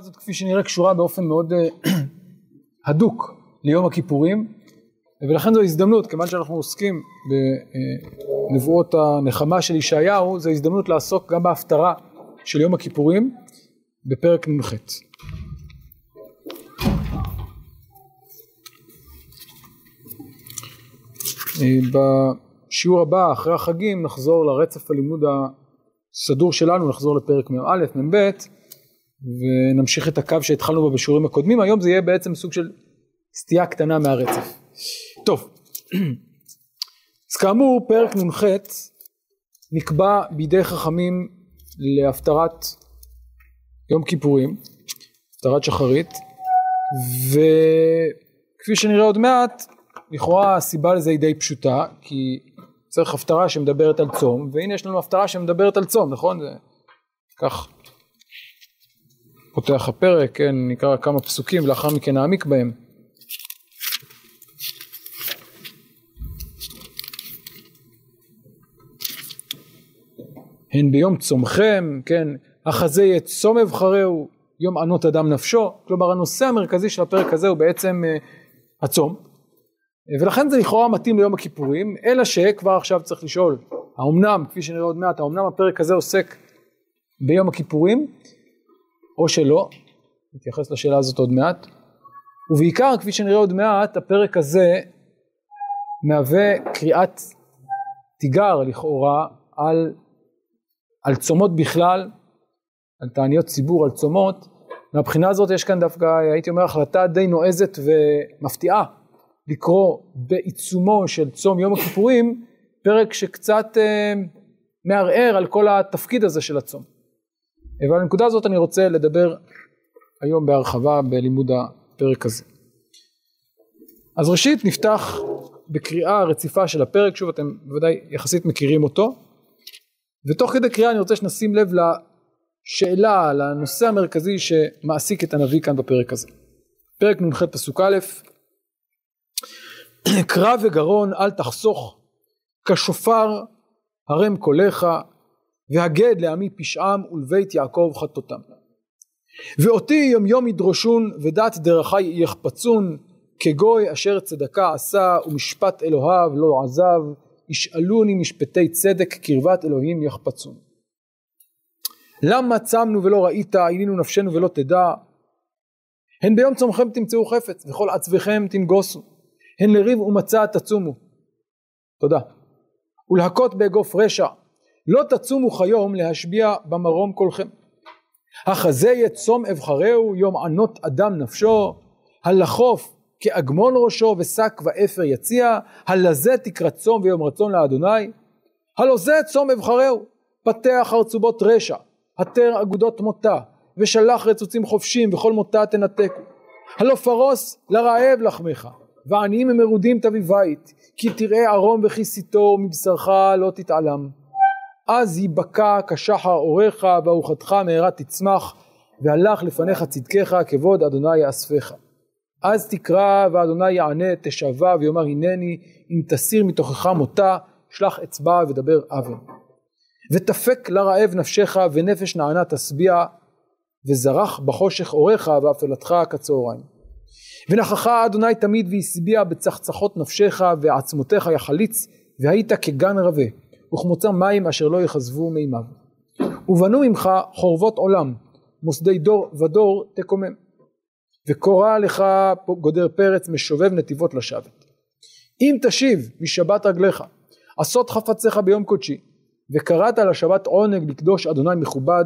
הזאת כפי שנראה קשורה באופן מאוד אה, הדוק ליום הכיפורים ולכן זו הזדמנות כיוון שאנחנו עוסקים בנבואות הנחמה של ישעיהו זו הזדמנות לעסוק גם בהפטרה של יום הכיפורים בפרק נ"ח. בשיעור הבא אחרי החגים נחזור לרצף הלימוד הסדור שלנו נחזור לפרק מ"א מ"ב ונמשיך את הקו שהתחלנו בו בשיעורים הקודמים היום זה יהיה בעצם סוג של סטייה קטנה מהרצף. טוב אז כאמור פרק נ"ח נקבע בידי חכמים להפטרת יום כיפורים, הפטרת שחרית וכפי שנראה עוד מעט לכאורה הסיבה לזה היא די פשוטה כי צריך הפטרה שמדברת על צום והנה יש לנו הפטרה שמדברת על צום נכון? זה כך פותח הפרק כן נקרא כמה פסוקים ולאחר מכן נעמיק בהם. הן ביום צומכם כן החזה יהיה צום אבחרהו יום ענות אדם נפשו. כלומר הנושא המרכזי של הפרק הזה הוא בעצם uh, הצום. ולכן זה לכאורה מתאים ליום הכיפורים אלא שכבר עכשיו צריך לשאול. האומנם כפי שנראה עוד מעט האומנם הפרק הזה עוסק ביום הכיפורים או שלא נתייחס לשאלה הזאת עוד מעט ובעיקר כפי שנראה עוד מעט הפרק הזה מהווה קריאת תיגר לכאורה על, על צומות בכלל על תעניות ציבור על צומות מהבחינה הזאת יש כאן דווקא הייתי אומר החלטה די נועזת ומפתיעה לקרוא בעיצומו של צום יום הכיפורים פרק שקצת אה, מערער על כל התפקיד הזה של הצום. ועל הנקודה הזאת אני רוצה לדבר היום בהרחבה בלימוד הפרק הזה. אז ראשית נפתח בקריאה רציפה של הפרק, שוב אתם בוודאי יחסית מכירים אותו, ותוך כדי קריאה אני רוצה שנשים לב לשאלה, לנושא המרכזי שמעסיק את הנביא כאן בפרק הזה. פרק נ"ח פסוק א' קרא וגרון אל תחסוך כשופר הרם קולך והגד לעמי פשעם ולבית יעקב חטאותם. ואותי יום יום ידרושון ודת דרכי יחפצון כגוי אשר צדקה עשה ומשפט אלוהיו לא עזב ישאלוני משפטי צדק קרבת אלוהים יחפצון. למה צמנו ולא ראית עינינו נפשנו ולא תדע הן ביום צומכם תמצאו חפץ וכל עצביכם תנגוסו הן לריב ומצה תצומו תודה ולהכות באגוף רשע לא תצומו כיום להשביע במרום קולכם. החזה יצום אבחרהו יום ענות אדם נפשו. הלחוף כאגמון ראשו ושק ואפר יציע. הלזה תקרא צום ויום רצון לאדוני. הלא זה צום אבחרהו פתח חרצובות רשע התר אגודות מותה ושלח רצוצים חופשים וכל מותה תנתקו. הלא פרוס לרעב לחמך ועניים ומרודים תביא בית כי תראה ערום וכיסיתו מבשרך לא תתעלם אז ייבקע כשחר אורך וארוחתך מהרה תצמח והלך לפניך צדקך כבוד אדוני יאספך. אז תקרא ואדוני יענה תשבע ויאמר הנני אם תסיר מתוכך מותה שלח אצבע ודבר אבן. ותפק לרעב נפשך ונפש נענה תשביע וזרח בחושך אורך ואפלתך כצהריים. ונכחה אדוני תמיד והשביע בצחצחות נפשך ועצמותיך יחליץ והיית כגן רבה וכמוצא מים אשר לא יכזבו מימיו. ובנו ממך חורבות עולם מוסדי דור ודור תקומם. וקורא לך גודר פרץ משובב נתיבות לשבת. אם תשיב משבת רגליך עשות חפציך ביום קודשי וקראת לשבת עונג לקדוש אדוני מכובד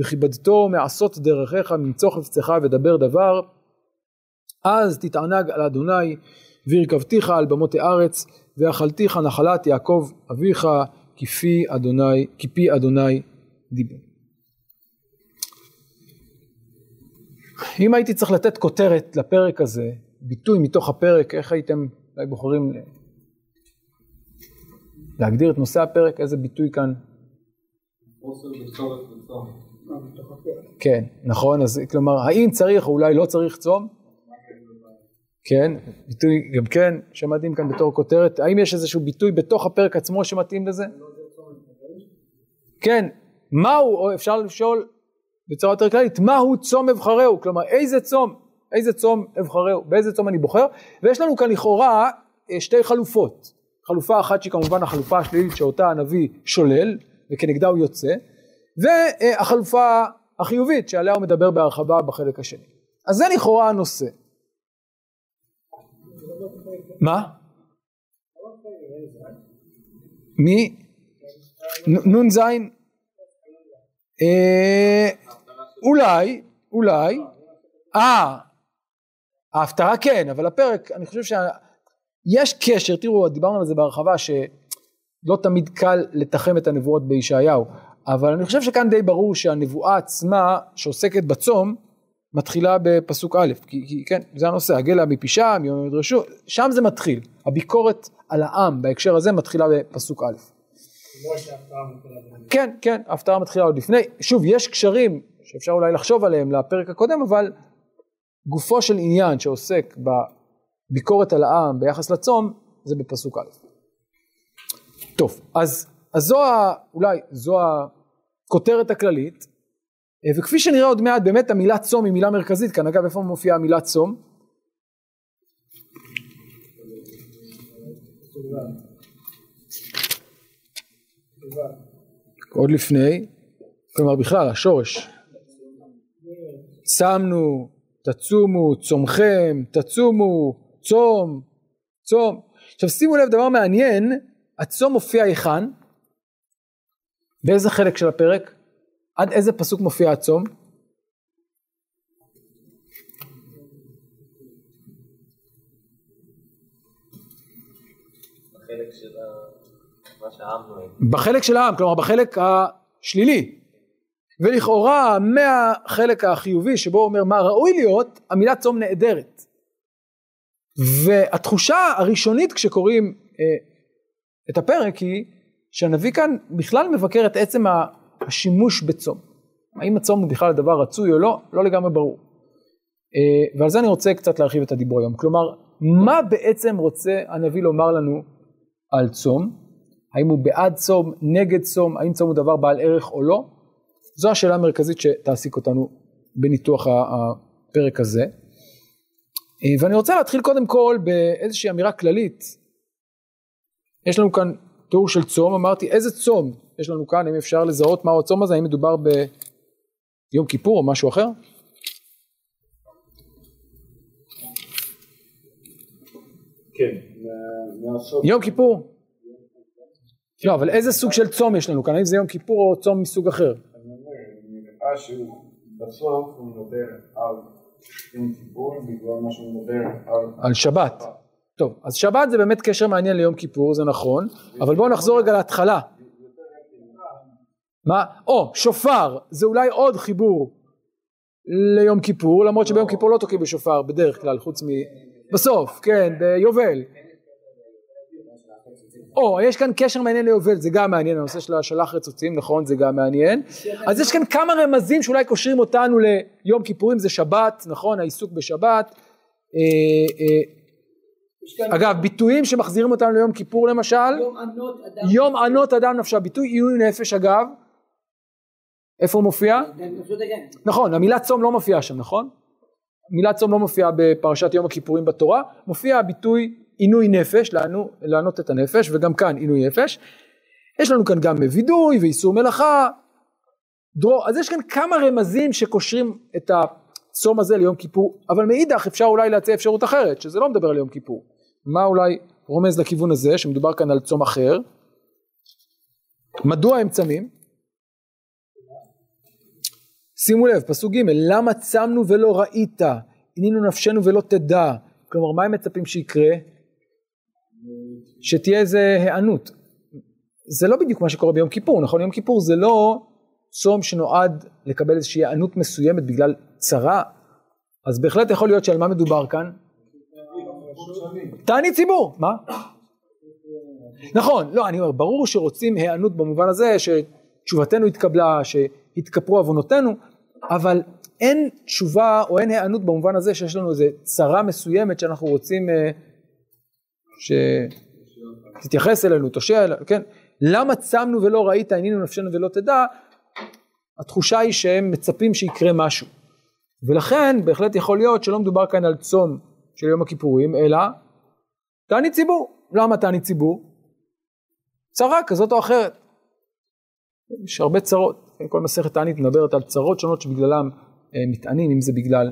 וכיבדתו מעשות דרכיך ממצוא חפצך ודבר דבר אז תתענג על אדוני והרכבתיך על במות הארץ ואכלתיך נחלת יעקב אביך כפי אדוני, כפי אדוני דיבר. אם הייתי צריך לתת כותרת לפרק הזה, ביטוי מתוך הפרק, איך הייתם אולי בוחרים להגדיר את נושא הפרק, איזה ביטוי כאן? כן, נכון, אז כלומר, האם צריך או אולי לא צריך צום? כן, ביטוי גם כן שמתאים כאן בתור כותרת, האם יש איזשהו ביטוי בתוך הפרק עצמו שמתאים לזה? כן, מהו, או אפשר לשאול, בצורה יותר כללית, מהו צום אבחרהו, כלומר איזה צום, איזה צום אבחרהו, באיזה צום אני בוחר, ויש לנו כאן לכאורה אה, שתי חלופות, חלופה אחת שהיא כמובן החלופה השלילית שאותה הנביא שולל וכנגדה הוא יוצא, והחלופה החיובית שעליה הוא מדבר בהרחבה בחלק השני. אז זה לכאורה הנושא. מה? מי? נ"ז? אה, אולי, אולי, אה, ההפטרה כן, אבל הפרק, אני חושב שיש קשר, תראו, דיברנו על זה בהרחבה, שלא תמיד קל לתחם את הנבואות בישעיהו, אבל אני חושב שכאן די ברור שהנבואה עצמה, שעוסקת בצום, מתחילה בפסוק א', כי, כי כן, זה הנושא, הגלה מפשעם, יום ידרשו, שם זה מתחיל, הביקורת על העם בהקשר הזה מתחילה בפסוק א'. כן, כן, ההפטרה מתחילה עוד לפני, שוב, יש קשרים שאפשר אולי לחשוב עליהם לפרק הקודם, אבל גופו של עניין שעוסק בביקורת על העם ביחס לצום, זה בפסוק א'. טוב, אז, אז זו ה, אולי, זו הכותרת הכללית, וכפי שנראה עוד מעט, באמת המילה צום היא מילה מרכזית כאן, אגב, איפה מופיעה המילה צום? עוד לפני, כלומר בכלל השורש, צמנו, תצומו, צומכם, תצומו, צום, צום. עכשיו שימו לב דבר מעניין, הצום מופיע היכן? באיזה חלק של הפרק? עד איזה פסוק מופיע הצום? בחלק של בחלק של העם, כלומר בחלק השלילי. ולכאורה מהחלק החיובי שבו הוא אומר מה ראוי להיות, המילה צום נעדרת. והתחושה הראשונית כשקוראים אה, את הפרק היא שהנביא כאן בכלל מבקר את עצם השימוש בצום. האם הצום הוא בכלל דבר רצוי או לא, לא לגמרי ברור. אה, ועל זה אני רוצה קצת להרחיב את הדיבור היום. כלומר, מה בעצם רוצה הנביא לומר לנו על צום? האם הוא בעד צום, נגד צום, האם צום הוא דבר בעל ערך או לא? זו השאלה המרכזית שתעסיק אותנו בניתוח הפרק הזה. אה, ואני רוצה להתחיל קודם כל באיזושהי אמירה כללית. יש לנו כאן תיאור של צום, אמרתי איזה צום יש לנו כאן, האם אפשר לזהות מהו הצום הזה, האם מדובר ביום כיפור או משהו אחר? כן, יום כיפור. לא, אבל איזה סוג של צום יש לנו כאן? האם זה יום כיפור או צום מסוג אחר? אני אומר, נראה שבסוף הוא מדבר על יום כיפור בגלל מה שהוא מדבר על... על שבת. טוב, אז שבת זה באמת קשר מעניין ליום כיפור, זה נכון, אבל בואו נחזור רגע להתחלה. מה? או, שופר, זה אולי עוד חיבור ליום כיפור, למרות שביום כיפור לא תוקעים בשופר בדרך כלל, חוץ מ... בסוף, כן, ביובל. או, יש כאן קשר מעניין ליובל, זה גם מעניין, הנושא של השלח רצוצים, נכון, זה גם מעניין. אז יש כאן כמה רמזים שאולי קושרים אותנו ליום כיפורים, זה שבת, נכון, העיסוק בשבת. אה, אה, אגב, ביטויים שמחזירים אותנו ליום כיפור למשל. יום ענות אדם נפשה. ביטוי עינוי נפש אגב. איפה הוא מופיע? נכון, המילה צום לא מופיעה שם, נכון? המילה צום לא מופיעה בפרשת יום הכיפורים בתורה, מופיע הביטוי עינוי נפש, לענות את הנפש, וגם כאן עינוי נפש. יש לנו כאן גם וידוי ואיסור מלאכה, דרור, אז יש כאן כמה רמזים שקושרים את הצום הזה ליום כיפור, אבל מאידך אפשר אולי להציע אפשרות אחרת, שזה לא מדבר על יום כיפור. מה אולי רומז לכיוון הזה, שמדובר כאן על צום אחר? מדוע הם צמים? שימו לב, פסוק ג' למה צמנו ולא ראית, עינינו נפשנו ולא תדע, כלומר מה הם מצפים שיקרה? שתהיה איזה היענות. זה לא בדיוק מה שקורה ביום כיפור, נכון? יום כיפור זה לא צום שנועד לקבל איזושהי היענות מסוימת בגלל צרה, אז בהחלט יכול להיות שעל מה מדובר כאן? תענית ציבור, מה? נכון, לא, אני אומר, ברור שרוצים היענות במובן הזה שתשובתנו התקבלה, שהתכפרו עוונותינו, אבל אין תשובה או אין היענות במובן הזה שיש לנו איזה צרה מסוימת שאנחנו רוצים אה, שתתייחס אלינו, תושיע אלינו, כן? למה צמנו ולא ראית, עינינו נפשנו ולא תדע? התחושה היא שהם מצפים שיקרה משהו. ולכן בהחלט יכול להיות שלא מדובר כאן על צום של יום הכיפורים, אלא תענית ציבור. למה תענית ציבור? צרה כזאת או אחרת. יש הרבה צרות, כל מסכת תענית מדברת על צרות שונות שבגללם אה, מתענים, אם זה בגלל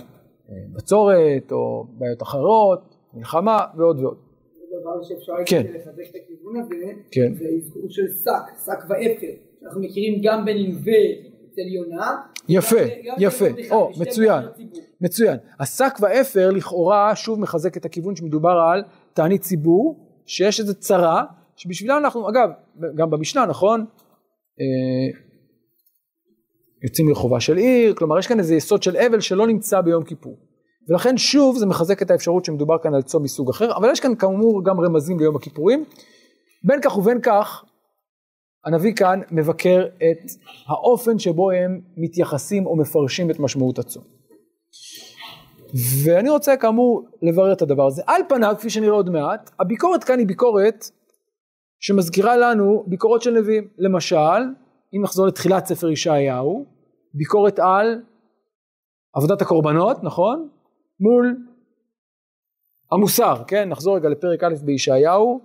אה, בצורת או בעיות אחרות, מלחמה ועוד ועוד. דבר שאפשר כן. לחזק את הכיוון הזה, כן. זה אזכור של שק, שק ואפר, אנחנו מכירים גם בנלווה אצל יונה. יפה, יפה, או, מצוין. מצוין. השק ואפר לכאורה שוב מחזק את הכיוון שמדובר על תענית ציבור, שיש איזו צרה, שבשבילה אנחנו, אגב, גם במשנה, נכון? יוצאים לרחובה של עיר, כלומר יש כאן איזה יסוד של אבל שלא נמצא ביום כיפור. ולכן שוב זה מחזק את האפשרות שמדובר כאן על צום מסוג אחר, אבל יש כאן כאמור גם רמזים ליום הכיפורים. בין כך ובין כך, הנביא כאן מבקר את האופן שבו הם מתייחסים או מפרשים את משמעות הצום. ואני רוצה כאמור לברר את הדבר הזה. על פניו, כפי שנראה עוד מעט, הביקורת כאן היא ביקורת שמזכירה לנו ביקורות של נביאים. למשל, אם נחזור לתחילת ספר ישעיהו, ביקורת על עבודת הקורבנות, נכון? מול המוסר, כן? נחזור רגע לפרק א' בישעיהו.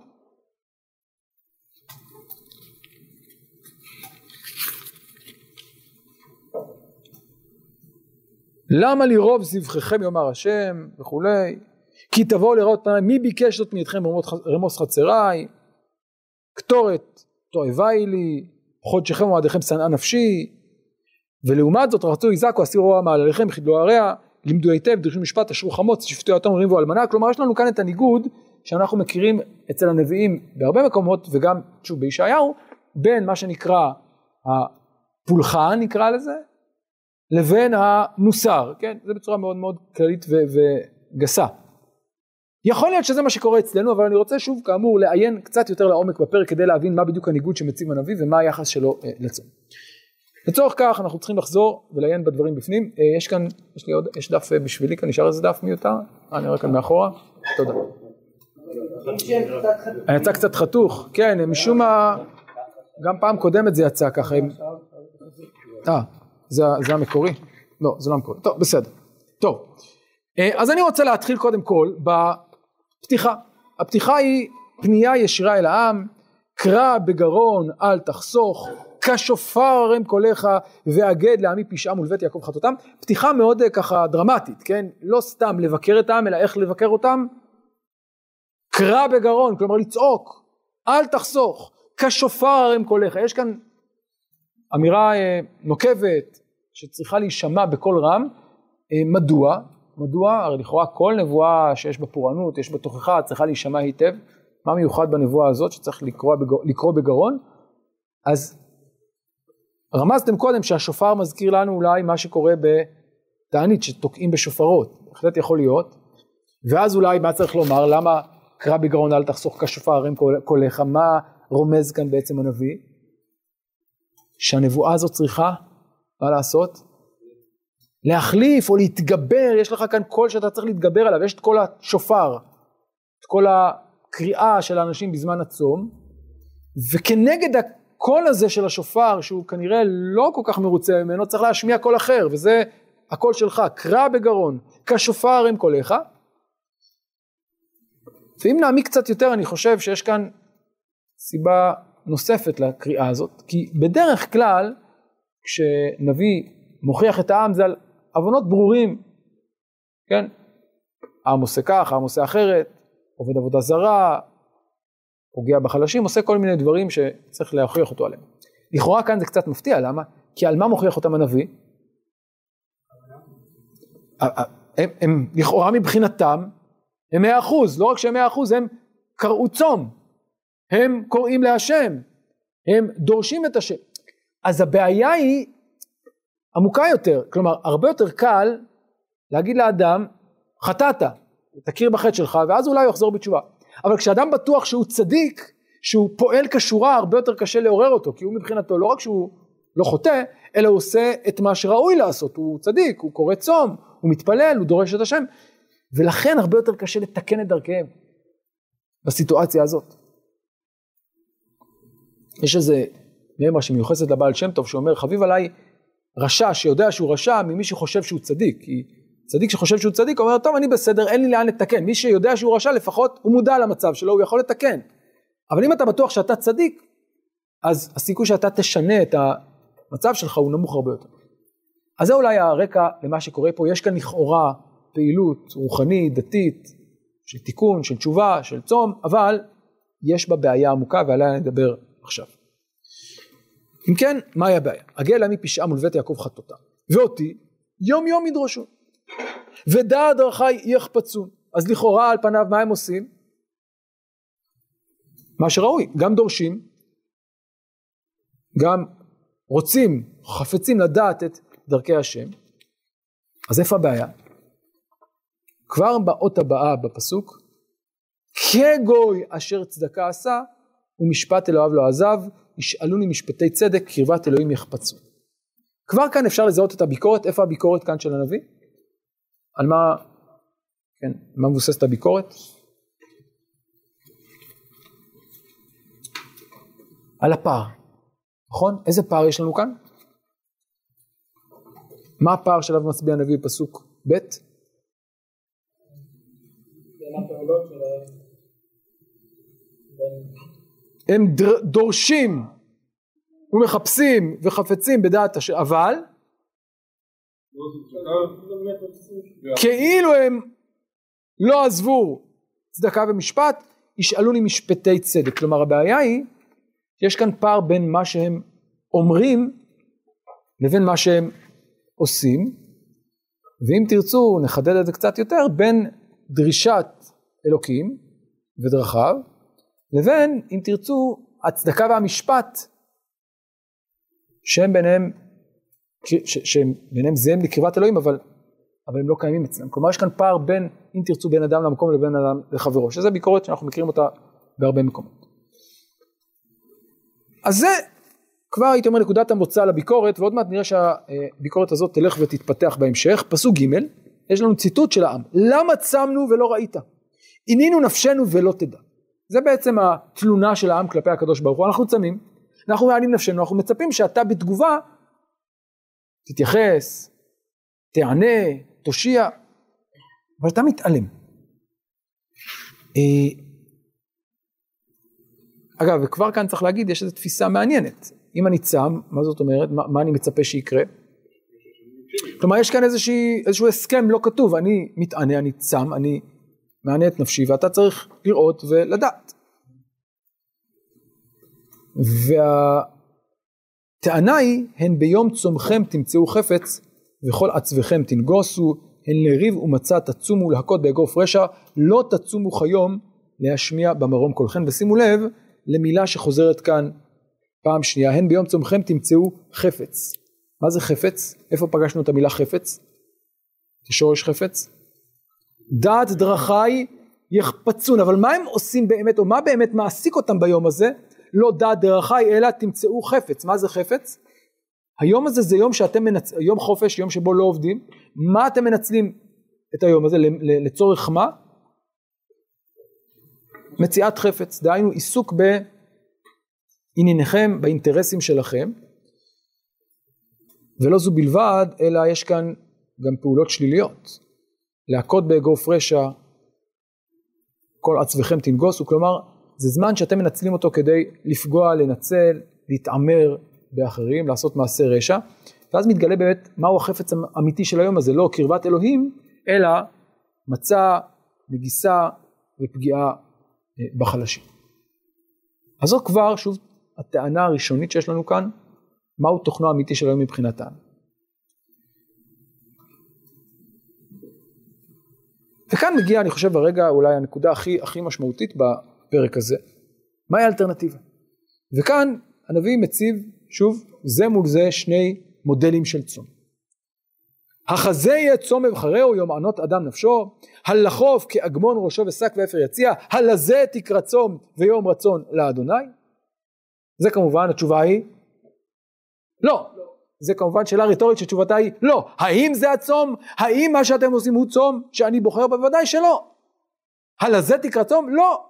למה לי רוב זבחיכם יאמר השם וכולי כי תבואו לראות פניי מי ביקש זאת מאתכם רמוס חצריי קטורת תועבה היא לי חודשכם ומועדיכם שנאה נפשי ולעומת זאת רצו יזעקו אסירו רוע מעלליכם חידלו הרע לימדו היטב דרשו משפט אשרו חמוץ שפטו יתום ריבו אלמנה כלומר יש לנו כאן את הניגוד שאנחנו מכירים אצל הנביאים בהרבה מקומות וגם שוב בישעיהו בין מה שנקרא הפולחן נקרא לזה לבין המוסר, כן? זה בצורה מאוד מאוד כללית וגסה. יכול להיות שזה מה שקורה אצלנו, אבל אני רוצה שוב כאמור לעיין קצת יותר לעומק בפרק כדי להבין מה בדיוק הניגוד שמציב הנביא ומה היחס שלו אה, לצום. לצורך כך אנחנו צריכים לחזור ולעיין בדברים בפנים. אה, יש כאן, יש לי עוד, יש דף אה, בשבילי כאן, נשאר איזה דף מיותר? אה, אני רואה כאן מאחורה. תודה. חד- יצא קצת חתוך, כן, משום מה, גם פעם קודמת זה יצא ככה. אה, זה, זה המקורי? לא, זה לא המקורי. טוב, בסדר. טוב, אה, אז אני רוצה להתחיל קודם כל בפתיחה. הפתיחה היא פנייה ישירה אל העם, קרא בגרון אל תחסוך, כשופר הרם קולך והגד לעמי פשעם ולבית יעקב חטאותם. פתיחה מאוד אה, ככה דרמטית, כן? לא סתם לבקר את העם, אלא איך לבקר אותם? קרא בגרון, כלומר לצעוק, אל תחסוך, כשופר הרם קולך. יש כאן אמירה אה, נוקבת שצריכה להישמע בקול רם. אה, מדוע? מדוע? הרי לכאורה כל נבואה שיש בה פורענות, יש בה תוכחה, צריכה להישמע היטב. מה מיוחד בנבואה הזאת שצריך לקרוא. לקרוא בגרון? אז רמזתם קודם שהשופר מזכיר לנו אולי מה שקורה בתענית, שתוקעים בשופרות. בהחלט יכול להיות. ואז אולי מה צריך לומר? למה קרא בגרון אל תחסוך כשופר הרים קול- קולך? מה רומז כאן בעצם הנביא? שהנבואה הזאת צריכה, מה לעשות? להחליף או להתגבר, יש לך כאן קול שאתה צריך להתגבר עליו, יש את קול השופר, את קול הקריאה של האנשים בזמן הצום, וכנגד הקול הזה של השופר, שהוא כנראה לא כל כך מרוצה ממנו, צריך להשמיע קול אחר, וזה הקול שלך, קרא בגרון, כשופר עם קולך. ואם נעמיק קצת יותר, אני חושב שיש כאן סיבה נוספת לקריאה הזאת, כי בדרך כלל כשנביא מוכיח את העם זה על עוונות ברורים, כן? העם עושה כך, העם עושה אחרת, עובד עבודה זרה, פוגע בחלשים, עושה כל מיני דברים שצריך להוכיח אותו עליהם. לכאורה כאן זה קצת מפתיע, למה? כי על מה מוכיח אותם הנביא? הם, הם לכאורה מבחינתם הם מאה אחוז, לא רק שהם מאה אחוז, הם קראו צום, הם קוראים להשם, הם דורשים את השם. אז הבעיה היא עמוקה יותר, כלומר הרבה יותר קל להגיד לאדם חטאת, תכיר בחטא שלך ואז אולי הוא יחזור בתשובה. אבל כשאדם בטוח שהוא צדיק, שהוא פועל כשורה הרבה יותר קשה לעורר אותו, כי הוא מבחינתו לא רק שהוא לא חוטא, אלא הוא עושה את מה שראוי לעשות, הוא צדיק, הוא קורא צום, הוא מתפלל, הוא דורש את השם, ולכן הרבה יותר קשה לתקן את דרכיהם בסיטואציה הזאת. יש איזה מימרה שמיוחסת לבעל שם טוב שאומר חביב עליי רשע שיודע שהוא רשע ממי שחושב שהוא צדיק, כי צדיק שחושב שהוא צדיק אומר טוב אני בסדר אין לי לאן לתקן, מי שיודע שהוא רשע לפחות הוא מודע למצב שלו הוא יכול לתקן, אבל אם אתה בטוח שאתה צדיק אז הסיכוי שאתה תשנה את המצב שלך הוא נמוך הרבה יותר. אז זה אולי הרקע למה שקורה פה, יש כאן לכאורה פעילות רוחנית, דתית, של תיקון, של תשובה, של צום, אבל יש בה בעיה עמוקה ועליה נדבר עכשיו. אם כן, מהי הבעיה? הגל עמי פשעם ולבית יעקב חטאותם, ואותי יום יום ידרשו, ודע דרכי יחפצון. אז לכאורה על פניו מה הם עושים? מה שראוי, גם דורשים, גם רוצים, חפצים לדעת את דרכי השם. אז איפה הבעיה? כבר באות הבאה בפסוק, כגוי אשר צדקה עשה ומשפט אלוהיו לא עזב, ישאלוני משפטי צדק קרבת אלוהים יחפצו. כבר כאן אפשר לזהות את הביקורת, איפה הביקורת כאן של הנביא? על מה, כן, מה מבוססת הביקורת? על הפער, נכון? איזה פער יש לנו כאן? מה הפער שלו מצביע הנביא בפסוק ב'? הם דורשים ומחפשים וחפצים בדעת השם, אבל כאילו הם לא עזבו צדקה ומשפט, ישאלוני משפטי צדק. כלומר הבעיה היא, יש כאן פער בין מה שהם אומרים לבין מה שהם עושים, ואם תרצו נחדד את זה קצת יותר, בין דרישת אלוקים ודרכיו, לבין אם תרצו הצדקה והמשפט שהם ביניהם, שהם ביניהם זהים לקרבת אלוהים אבל, אבל הם לא קיימים אצלם. כלומר יש כאן פער בין אם תרצו בין אדם למקום לבין אדם לחברו, שזה ביקורת שאנחנו מכירים אותה בהרבה מקומות. אז זה כבר הייתי אומר נקודת המוצא לביקורת ועוד מעט נראה שהביקורת הזאת תלך ותתפתח בהמשך. פסוק ג' יש לנו ציטוט של העם למה צמנו ולא ראית עינינו נפשנו ולא תדע זה בעצם התלונה של העם כלפי הקדוש ברוך הוא. אנחנו צמים אנחנו מעלים נפשנו אנחנו מצפים שאתה בתגובה תתייחס תענה תושיע אבל אתה מתעלם. אה, אגב וכבר כאן צריך להגיד יש איזו תפיסה מעניינת. אם אני צם מה זאת אומרת? מה, מה אני מצפה שיקרה? כלומר יש כאן איזושהי, איזשהו הסכם לא כתוב, אני מתענה, אני צם, אני מענה את נפשי ואתה צריך לראות ולדעת. והטענה היא, הן ביום צומכם תמצאו חפץ וכל עצבכם תנגוסו, הן לריב ומצה תצומו להכות באגרוף רשע, לא תצומו כיום להשמיע במרום קולכם. ושימו לב למילה שחוזרת כאן פעם שנייה, הן ביום צומכם תמצאו חפץ. מה זה חפץ? איפה פגשנו את המילה חפץ? כשורש חפץ? דעת דרכי יחפצון, אבל מה הם עושים באמת, או מה באמת מעסיק אותם ביום הזה? לא דעת דרכי, אלא תמצאו חפץ. מה זה חפץ? היום הזה זה יום שאתם מנצלים, יום חופש, יום שבו לא עובדים. מה אתם מנצלים את היום הזה? לצורך מה? מציאת חפץ, דהיינו עיסוק בענייניכם, באינטרסים שלכם. ולא זו בלבד, אלא יש כאן גם פעולות שליליות. להכות באגרוף רשע, כל עצבכם תנגוסו, כלומר זה זמן שאתם מנצלים אותו כדי לפגוע, לנצל, להתעמר באחרים, לעשות מעשה רשע, ואז מתגלה באמת מהו החפץ האמיתי של היום הזה, לא קרבת אלוהים, אלא מצה, מגיסה ופגיעה אה, בחלשים. אז זו כבר, שוב, הטענה הראשונית שיש לנו כאן, מהו תוכנו האמיתי של היום מבחינתם. וכאן מגיע אני חושב הרגע אולי הנקודה הכי הכי משמעותית בפרק הזה, מהי האלטרנטיבה? וכאן הנביא מציב שוב זה מול זה שני מודלים של צום. החזה יהיה צום אבחרהו יום ענות אדם נפשו, הלחוף כאגמון ראשו ושק ואפר יציע, הלזה תקרא צום ויום רצון לאדוני. זה כמובן התשובה היא לא. זה כמובן שאלה רטורית שתשובתה היא לא. האם זה הצום? האם מה שאתם עושים הוא צום שאני בוחר? בוודאי שלא. הלזה תקרא צום? לא.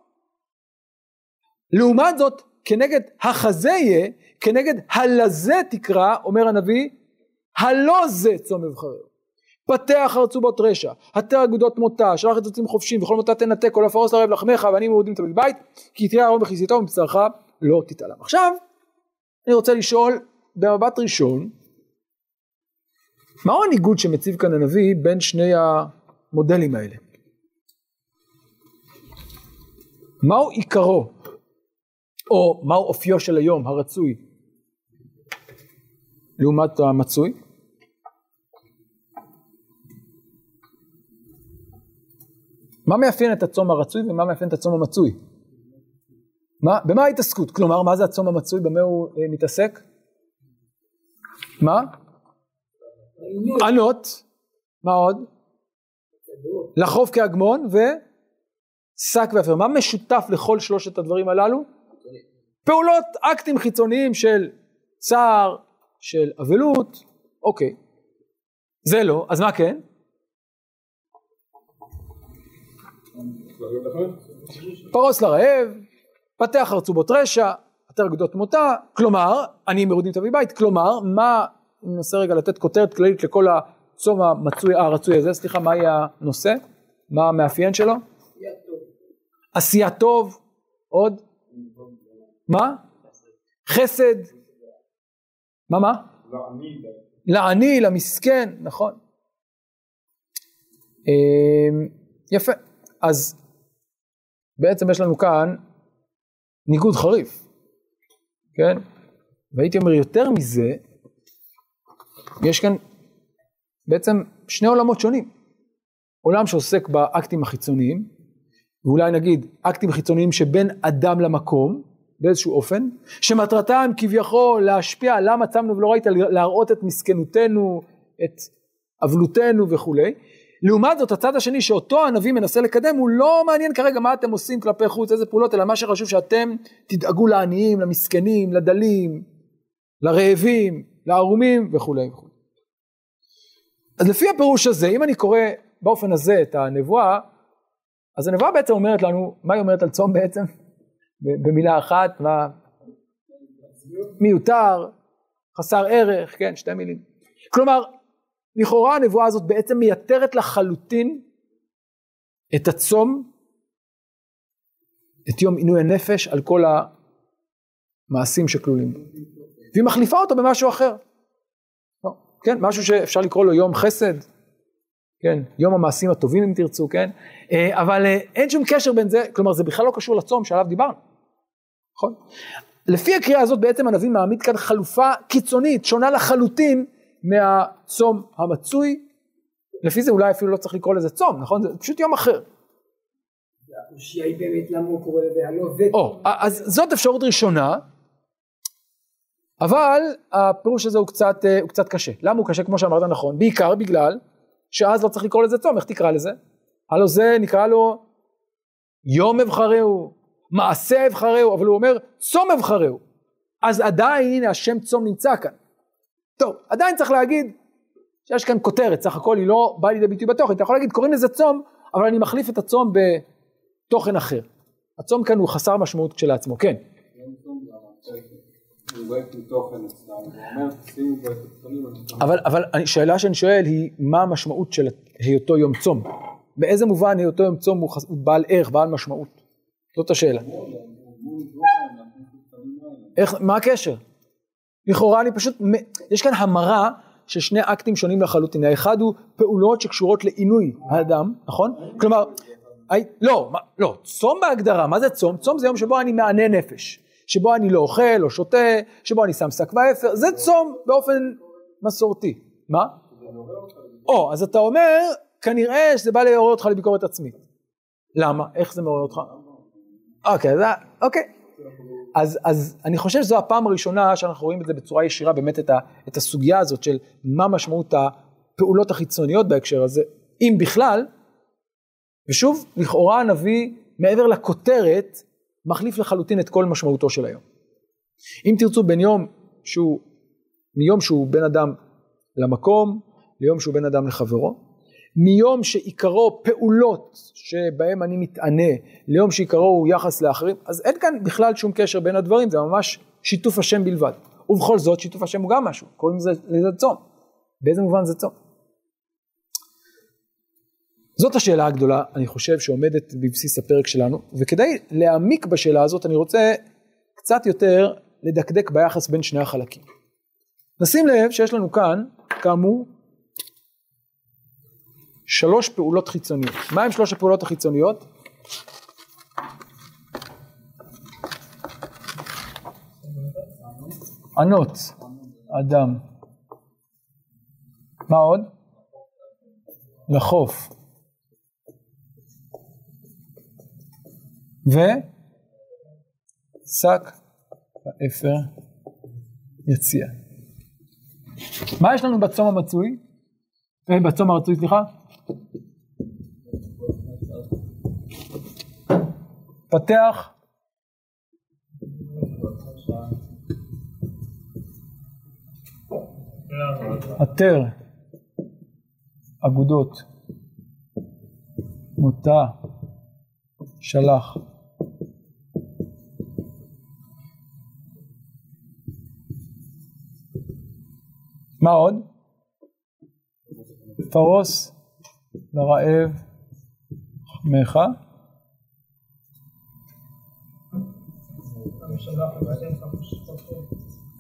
לעומת זאת, כנגד החזה יהיה, כנגד הלזה תקרא, אומר הנביא, הלא זה צום מבחרהו. פתח ארצובות רשע, התר אגודות מותה, שלח את עצים חופשים, וכל מותה תנתק, כל הפרוס לרעב לחמך, ואני מרודים תמיד בית, כי תראה ארון בכיסיתו ומבשרך לא תתעלם. עכשיו, אני רוצה לשאול במבט ראשון, מהו הניגוד שמציב כאן הנביא בין שני המודלים האלה? מהו עיקרו, או מהו אופיו של היום הרצוי, לעומת המצוי? מה מאפיין את הצום הרצוי ומה מאפיין את הצום המצוי? מה, במה ההתעסקות? כלומר, מה זה הצום המצוי? במה הוא אה, מתעסק? מה? ענות. מה עוד? לחרוף כהגמון ושק ואפר. מה משותף לכל שלושת הדברים הללו? פעולות, אקטים חיצוניים של צער, של אבלות, אוקיי. זה לא, אז מה כן? פרוס לרעב, פתח ארצובות רשע, עטר גדות מותה, כלומר, אני מרודים תביא בית, כלומר, מה, אני מנסה רגע לתת כותרת כללית לכל הצום המצוי, הרצוי הזה, סליחה, מה יהיה הנושא? מה המאפיין שלו? עשייה טוב, עוד? מה? חסד. מה מה? לעני, למסכן, נכון. אמ, יפה, אז בעצם יש לנו כאן ניגוד חריף, כן? והייתי אומר יותר מזה, יש כאן בעצם שני עולמות שונים. עולם שעוסק באקטים החיצוניים, ואולי נגיד אקטים חיצוניים שבין אדם למקום, באיזשהו אופן, שמטרתם כביכול להשפיע למה צמנו ולא ראית, להראות את מסכנותנו, את אבלותנו וכולי, לעומת זאת הצד השני שאותו הנביא מנסה לקדם הוא לא מעניין כרגע מה אתם עושים כלפי חוץ, איזה פעולות, אלא מה שחשוב שאתם תדאגו לעניים, למסכנים, לדלים, לרעבים, לערומים וכולי וכולי. אז לפי הפירוש הזה, אם אני קורא באופן הזה את הנבואה, אז הנבואה בעצם אומרת לנו, מה היא אומרת על צום בעצם? במילה אחת, מה? מיותר, חסר ערך, כן, שתי מילים. כלומר, לכאורה הנבואה הזאת בעצם מייתרת לחלוטין את הצום, את יום עינוי הנפש על כל המעשים שכלולים בו. והיא מחליפה אותו במשהו אחר. לא, כן, משהו שאפשר לקרוא לו יום חסד, כן, יום המעשים הטובים אם תרצו, כן, אה, אבל אה, אין שום קשר בין זה, כלומר זה בכלל לא קשור לצום שעליו דיברנו, נכון? לפי הקריאה הזאת בעצם הנביא מעמיד כאן חלופה קיצונית, שונה לחלוטין מהצום המצוי, לפי זה אולי אפילו לא צריך לקרוא לזה צום, נכון? זה פשוט יום אחר. הקושייה היא באמת למה הוא קורא לזה הלא. או, אז זאת אפשרות ראשונה, אבל הפירוש הזה הוא קצת, הוא קצת קשה. למה הוא קשה? כמו שאמרת נכון, בעיקר בגלל שאז לא צריך לקרוא לזה צום, איך תקרא לזה? הלו זה נקרא לו יום אבחרהו, מעשה אבחרהו, אבל הוא אומר צום אבחרהו. אז עדיין השם צום נמצא כאן. טוב, עדיין צריך להגיד שיש כאן כותרת, סך הכל היא לא באה לידי ביטוי בתוכן, אתה יכול להגיד קוראים לזה צום, אבל אני מחליף את הצום בתוכן אחר. הצום כאן הוא חסר משמעות כשלעצמו, כן. אבל, אבל השאלה שאני שואל היא מה המשמעות של היותו יום צום? באיזה מובן היותו יום צום. הוא בעל ערך, בעל משמעות? זאת השאלה. איך, מה הקשר? לכאורה אני פשוט, יש כאן המרה של שני אקטים שונים לחלוטין, האחד הוא פעולות שקשורות לעינוי האדם, נכון? כלומר, לא, לא, צום בהגדרה, מה זה צום? צום זה יום שבו אני מענה נפש, שבו אני לא אוכל, לא שותה, שבו אני שם שק ואפר, זה צום באופן מסורתי. מה? או, אז אתה אומר, כנראה שזה בא לעורר אותך לביקורת עצמית. למה? איך זה מעורר אותך? אוקיי, זה, אוקיי. אז, אז אני חושב שזו הפעם הראשונה שאנחנו רואים את זה בצורה ישירה, באמת את, ה, את הסוגיה הזאת של מה משמעות הפעולות החיצוניות בהקשר הזה, אם בכלל, ושוב, לכאורה הנביא, מעבר לכותרת, מחליף לחלוטין את כל משמעותו של היום. אם תרצו בין יום שהוא, מיום שהוא בין אדם למקום, ליום שהוא בין אדם לחברו, מיום שעיקרו פעולות שבהם אני מתענה, ליום שעיקרו הוא יחס לאחרים, אז אין כאן בכלל שום קשר בין הדברים, זה ממש שיתוף השם בלבד. ובכל זאת שיתוף השם הוא גם משהו, קוראים לזה צום. באיזה מובן זה צום? זאת השאלה הגדולה, אני חושב, שעומדת בבסיס הפרק שלנו, וכדי להעמיק בשאלה הזאת אני רוצה קצת יותר לדקדק ביחס בין שני החלקים. נשים לב שיש לנו כאן, כאמור, שלוש פעולות חיצוניות. מה הם שלוש הפעולות החיצוניות? ענות, אדם. מה עוד? לחוף. ושק האפר יציע. מה יש לנו בצום המצוי? אה, בצום הרצוי, סליחה? פתח עטר אגודות מותה שלח מה עוד? פרוס לרעב חמך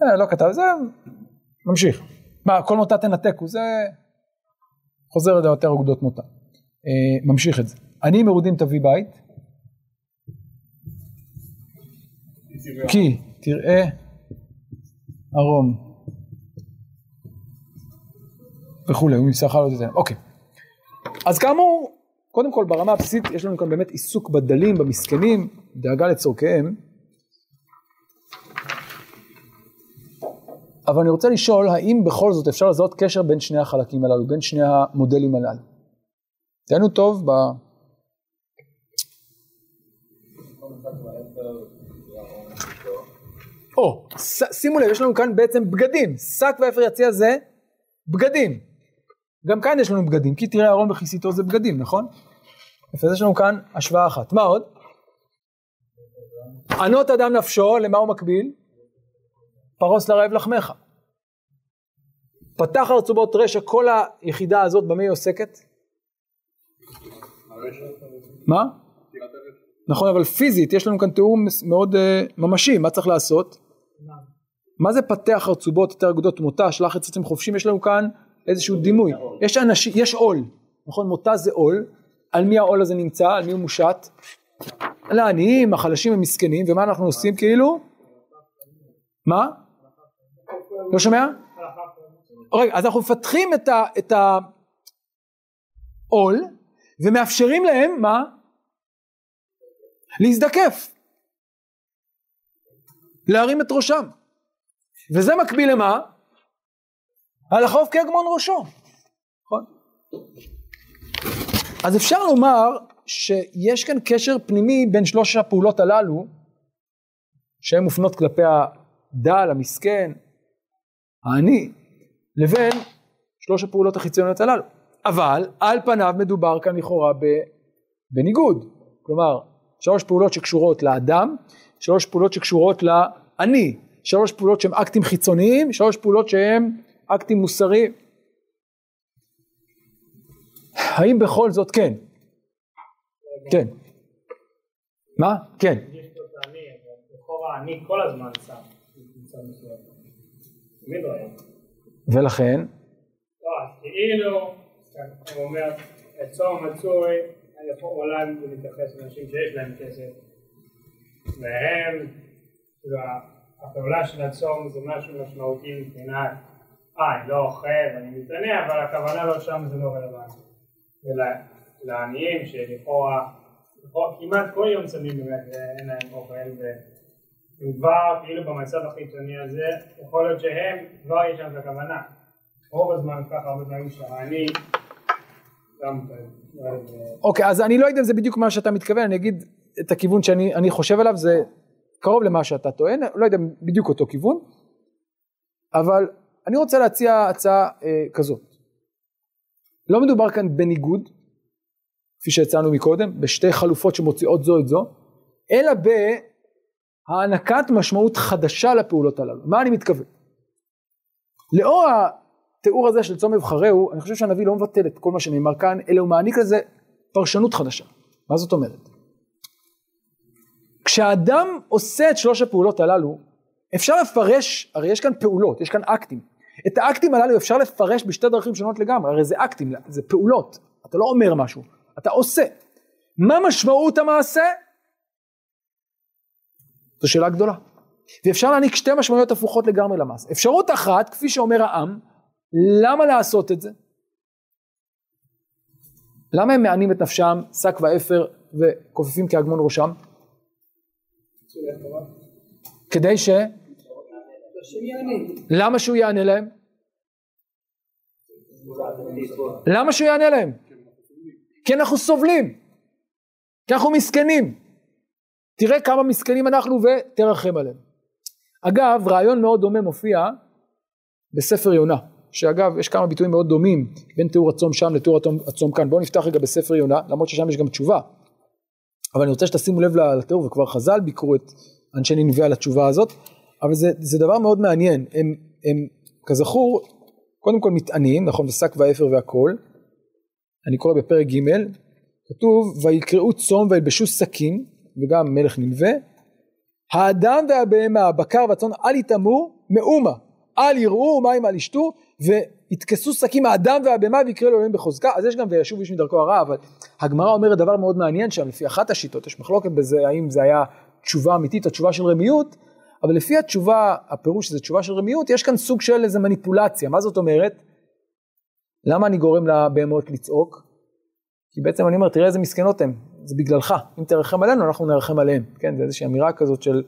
אה, לא כתב, זה ממשיך. מה, כל מותה תנתקו, זה חוזר ליותר אגודות מותה. אה, ממשיך את זה. אני מרודים תביא בית, כי תראה ערום וכולי, הוא ימסך לא תיתן. אוקיי. אז כאמור, קודם כל ברמה הבסיסית יש לנו כאן באמת עיסוק בדלים, במסכנים, דאגה לצורכיהם. אבל אני רוצה לשאול, האם בכל זאת אפשר לזהות קשר בין שני החלקים הללו, בין שני המודלים הללו? תהיינו טוב ב... או, שימו לב, יש לנו כאן בעצם בגדים, שק ואפר יציע זה בגדים. גם כאן יש לנו בגדים, כי תראה ארון וכיסיתו זה בגדים, נכון? אז יש לנו כאן השוואה אחת. מה עוד? ענות אדם נפשו, למה הוא מקביל? פרוס לרעב לחמך. פתח ארצובות רשע, כל היחידה הזאת, במה היא עוסקת? מה? נכון, אבל פיזית, יש לנו כאן תיאור מאוד uh, ממשי, מה צריך לעשות? מה זה פתח ארצובות, יותר אגודות מותה, שלח את עצמם חופשים, יש לנו כאן איזשהו דימוי. יש אנשים, יש עול, נכון? מותה זה עול, על מי העול הזה נמצא, על מי הוא מושת? על העניים, החלשים המסכנים, ומה אנחנו עושים כאילו? מה? לא שומע? רגע, אז אנחנו מפתחים את העול ומאפשרים להם, מה? להזדקף. להרים את ראשם. וזה מקביל למה? על החוף כהגמון ראשו. נכון? אז אפשר לומר שיש כאן קשר פנימי בין שלוש הפעולות הללו, שהן מופנות כלפי הדל, המסכן, העני, לבין שלוש הפעולות החיצוניות הללו. אבל על פניו מדובר כאן לכאורה בניגוד. כלומר, שלוש פעולות שקשורות לאדם, שלוש פעולות שקשורות לעני, שלוש פעולות שהן אקטים חיצוניים, שלוש פעולות שהן אקטים מוסריים. האם בכל זאת כן? כן. מה? כן. ולכן? לא, כאילו, הוא אומר, צום מצוי, אולי הוא מתייחס לאנשים שיש להם כסף, והם, כאילו, הפעולה של הצום זה משהו משמעותי מבחינת, אה, אני לא אוכל, אני מתענה, אבל הכוונה לא שם זה לא רלוונטי. ולעניים שלכאורה, כמעט כל יום צמים באמת אין להם אוכל, והם כבר כאילו במצב החיצוני הזה, יכול להיות שהם, כבר יש שם את הכוונה. רוב הזמן ככה הרבה פעמים שהעני גם... אוקיי, אז אני לא יודע אם זה בדיוק מה שאתה מתכוון, אני אגיד את הכיוון שאני חושב עליו, זה קרוב למה שאתה טוען, לא יודע בדיוק אותו כיוון, אבל אני רוצה להציע הצעה אה, כזאת. לא מדובר כאן בניגוד, כפי שהצענו מקודם, בשתי חלופות שמוציאות זו את זו, אלא בהענקת משמעות חדשה לפעולות הללו. מה אני מתכוון? לאור התיאור הזה של צום אבחרהו, אני חושב שהנביא לא מבטל את כל מה שנאמר כאן, אלא הוא מעניק לזה פרשנות חדשה. מה זאת אומרת? כשאדם עושה את שלוש הפעולות הללו, אפשר לפרש, הרי יש כאן פעולות, יש כאן אקטים. את האקטים הללו אפשר לפרש בשתי דרכים שונות לגמרי, הרי זה אקטים, זה פעולות, אתה לא אומר משהו, אתה עושה. מה משמעות המעשה? זו שאלה גדולה. ואפשר להעניק שתי משמעויות הפוכות לגמרי למעשה. אפשרות אחת, כפי שאומר העם, למה לעשות את זה? למה הם מענים את נפשם, שק ואפר וכופפים כהגמון ראשם? כדי ש... למה שהוא יענה להם? למה שהוא יענה להם? כי אנחנו סובלים, כי אנחנו מסכנים. תראה כמה מסכנים אנחנו ותרחם עליהם. אגב, רעיון מאוד דומה מופיע בספר יונה, שאגב, יש כמה ביטויים מאוד דומים בין תיאור הצום שם לתיאור הצום כאן. בואו נפתח רגע בספר יונה, למרות ששם יש גם תשובה. אבל אני רוצה שתשימו לב לתיאור, וכבר חז"ל ביקרו את אנשי ננבי על התשובה הזאת, אבל זה, זה דבר מאוד מעניין. הם, הם כזכור, קודם כל מטענים, נכון, ושק ואפר והכל. אני קורא בפרק ג', כתוב, ויקראו צום וילבשו שקים, וגם מלך ננבה, האדם והבהמה, הבקר והצאן, אל יטמאו מאומה, אל יראו מים אל ישתו, ויתכסו שקים האדם והבהמה ויקראו אלוהים בחוזקה, אז יש גם וישוב איש מדרכו הרע, אבל הגמרא אומרת דבר מאוד מעניין שם, לפי אחת השיטות, יש מחלוקת בזה, האם זה היה תשובה אמיתית או תשובה של רמיות, אבל לפי התשובה, הפירוש שזה תשובה של רמיות, יש כאן סוג של איזה מניפולציה, מה זאת אומרת? למה אני גורם לבהמות לצעוק? כי בעצם אני אומר, תראה איזה מסכנות הן, זה בגללך, אם תרחם עלינו אנחנו נרחם עליהם, כן, זה איזושהי אמירה כזאת של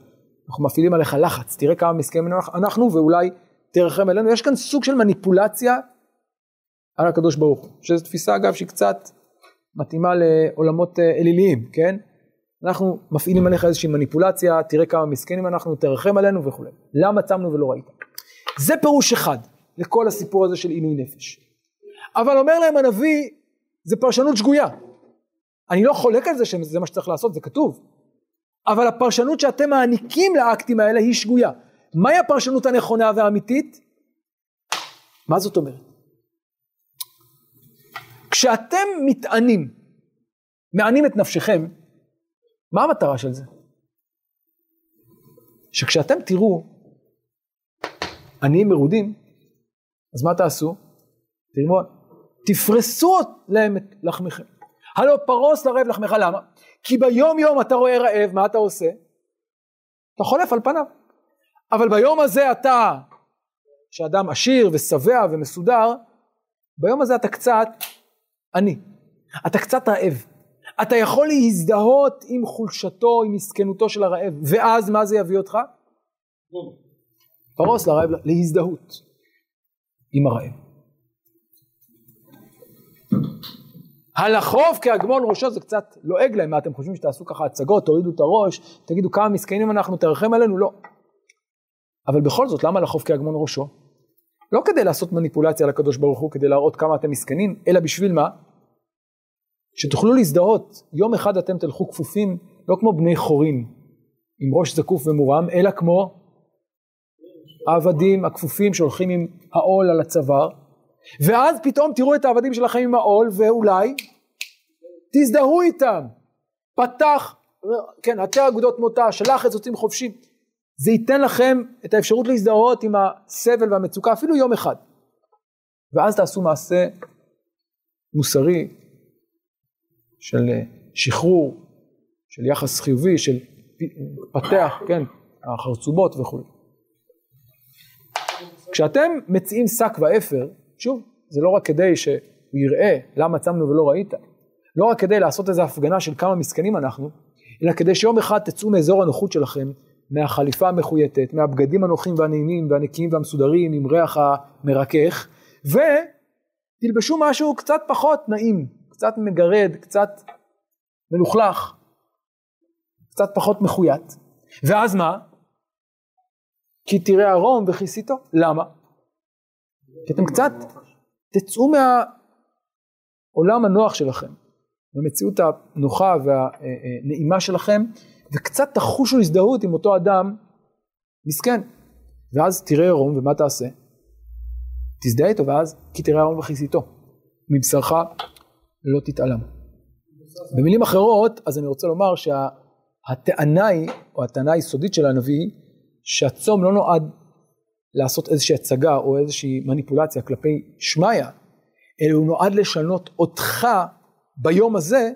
אנחנו מפעילים עליך לחץ, תראה כמה מסכנים אנחנו ואולי תרחם עלינו, יש כאן סוג של מניפולציה על הקדוש ברוך הוא, שזו תפיסה אגב שהיא קצת מתאימה לעולמות אה, אליליים, כן, אנחנו מפעילים עליך איזושהי מניפולציה, תראה כמה מסכנים אנחנו, תרחם עלינו וכולי, למה צמנו ולא ראית, זה פירוש אחד לכל הסיפור הזה של עינוי נפש, אבל אומר להם הנביא, זה פרשנות שגויה. אני לא חולק על זה שזה מה שצריך לעשות, זה כתוב. אבל הפרשנות שאתם מעניקים לאקטים האלה היא שגויה. מהי הפרשנות הנכונה והאמיתית? מה זאת אומרת? כשאתם מתענים, מענים את נפשכם, מה המטרה של זה? שכשאתם תראו עניים מרודים, אז מה תעשו? תלמוד, תפרסו להם את לחמכם. הלא פרוס לרעב לחמך, למה? כי ביום יום אתה רואה רעב, מה אתה עושה? אתה חולף על פניו. אבל ביום הזה אתה, שאדם עשיר ושבע ומסודר, ביום הזה אתה קצת עני. אתה קצת רעב. אתה יכול להזדהות עם חולשתו, עם מסכנותו של הרעב, ואז מה זה יביא אותך? פרוס לרעב, להזדהות עם הרעב. הלחוב כהגמון ראשו זה קצת לועג להם, מה אתם חושבים שתעשו ככה הצגות, תורידו את הראש, תגידו כמה מסכנים אנחנו, תרחם עלינו? לא. אבל בכל זאת, למה לחוב כהגמון ראשו? לא כדי לעשות מניפולציה לקדוש ברוך הוא, כדי להראות כמה אתם מסכנים, אלא בשביל מה? שתוכלו להזדהות, יום אחד אתם תלכו כפופים, לא כמו בני חורין, עם ראש זקוף ומורם, אלא כמו העבדים הכפופים שהולכים עם העול על הצוואר, ואז פתאום תראו את העבדים שלכם עם העול, ואולי תזדהו איתם. פתח, כן, עטה אגודות מותה, שלח את זוצים חופשיים. זה ייתן לכם את האפשרות להזדהות עם הסבל והמצוקה, אפילו יום אחד. ואז תעשו מעשה מוסרי של שחרור, של יחס חיובי, של פתח, כן, החרצובות וכו'. כשאתם מציעים שק ואפר, שוב, זה לא רק כדי שהוא יראה למה צמנו ולא ראית, לא רק כדי לעשות איזו הפגנה של כמה מסכנים אנחנו, אלא כדי שיום אחד תצאו מאזור הנוחות שלכם, מהחליפה המחויטת, מהבגדים הנוחים והנעימים והנקיים והמסודרים עם ריח המרכך, ותלבשו משהו קצת פחות נעים, קצת מגרד, קצת מלוכלך, קצת פחות מחויט. ואז מה? כי תראה ערום וכיסיתו. למה? כי אתם קצת תצאו מהעולם הנוח שלכם, מהמציאות הנוחה והנעימה שלכם, וקצת תחושו הזדהות עם אותו אדם מסכן. ואז תראה עירום ומה תעשה? תזדהה איתו ואז כי תראה ארון וכיסיתו. מבשרך לא תתעלם. במילים אחרות, אז אני רוצה לומר שהטענה היא, או הטענה היסודית של הנביא, שהצום לא נועד לעשות איזושהי הצגה או איזושהי מניפולציה כלפי שמיא, אלא הוא נועד לשנות אותך ביום הזה,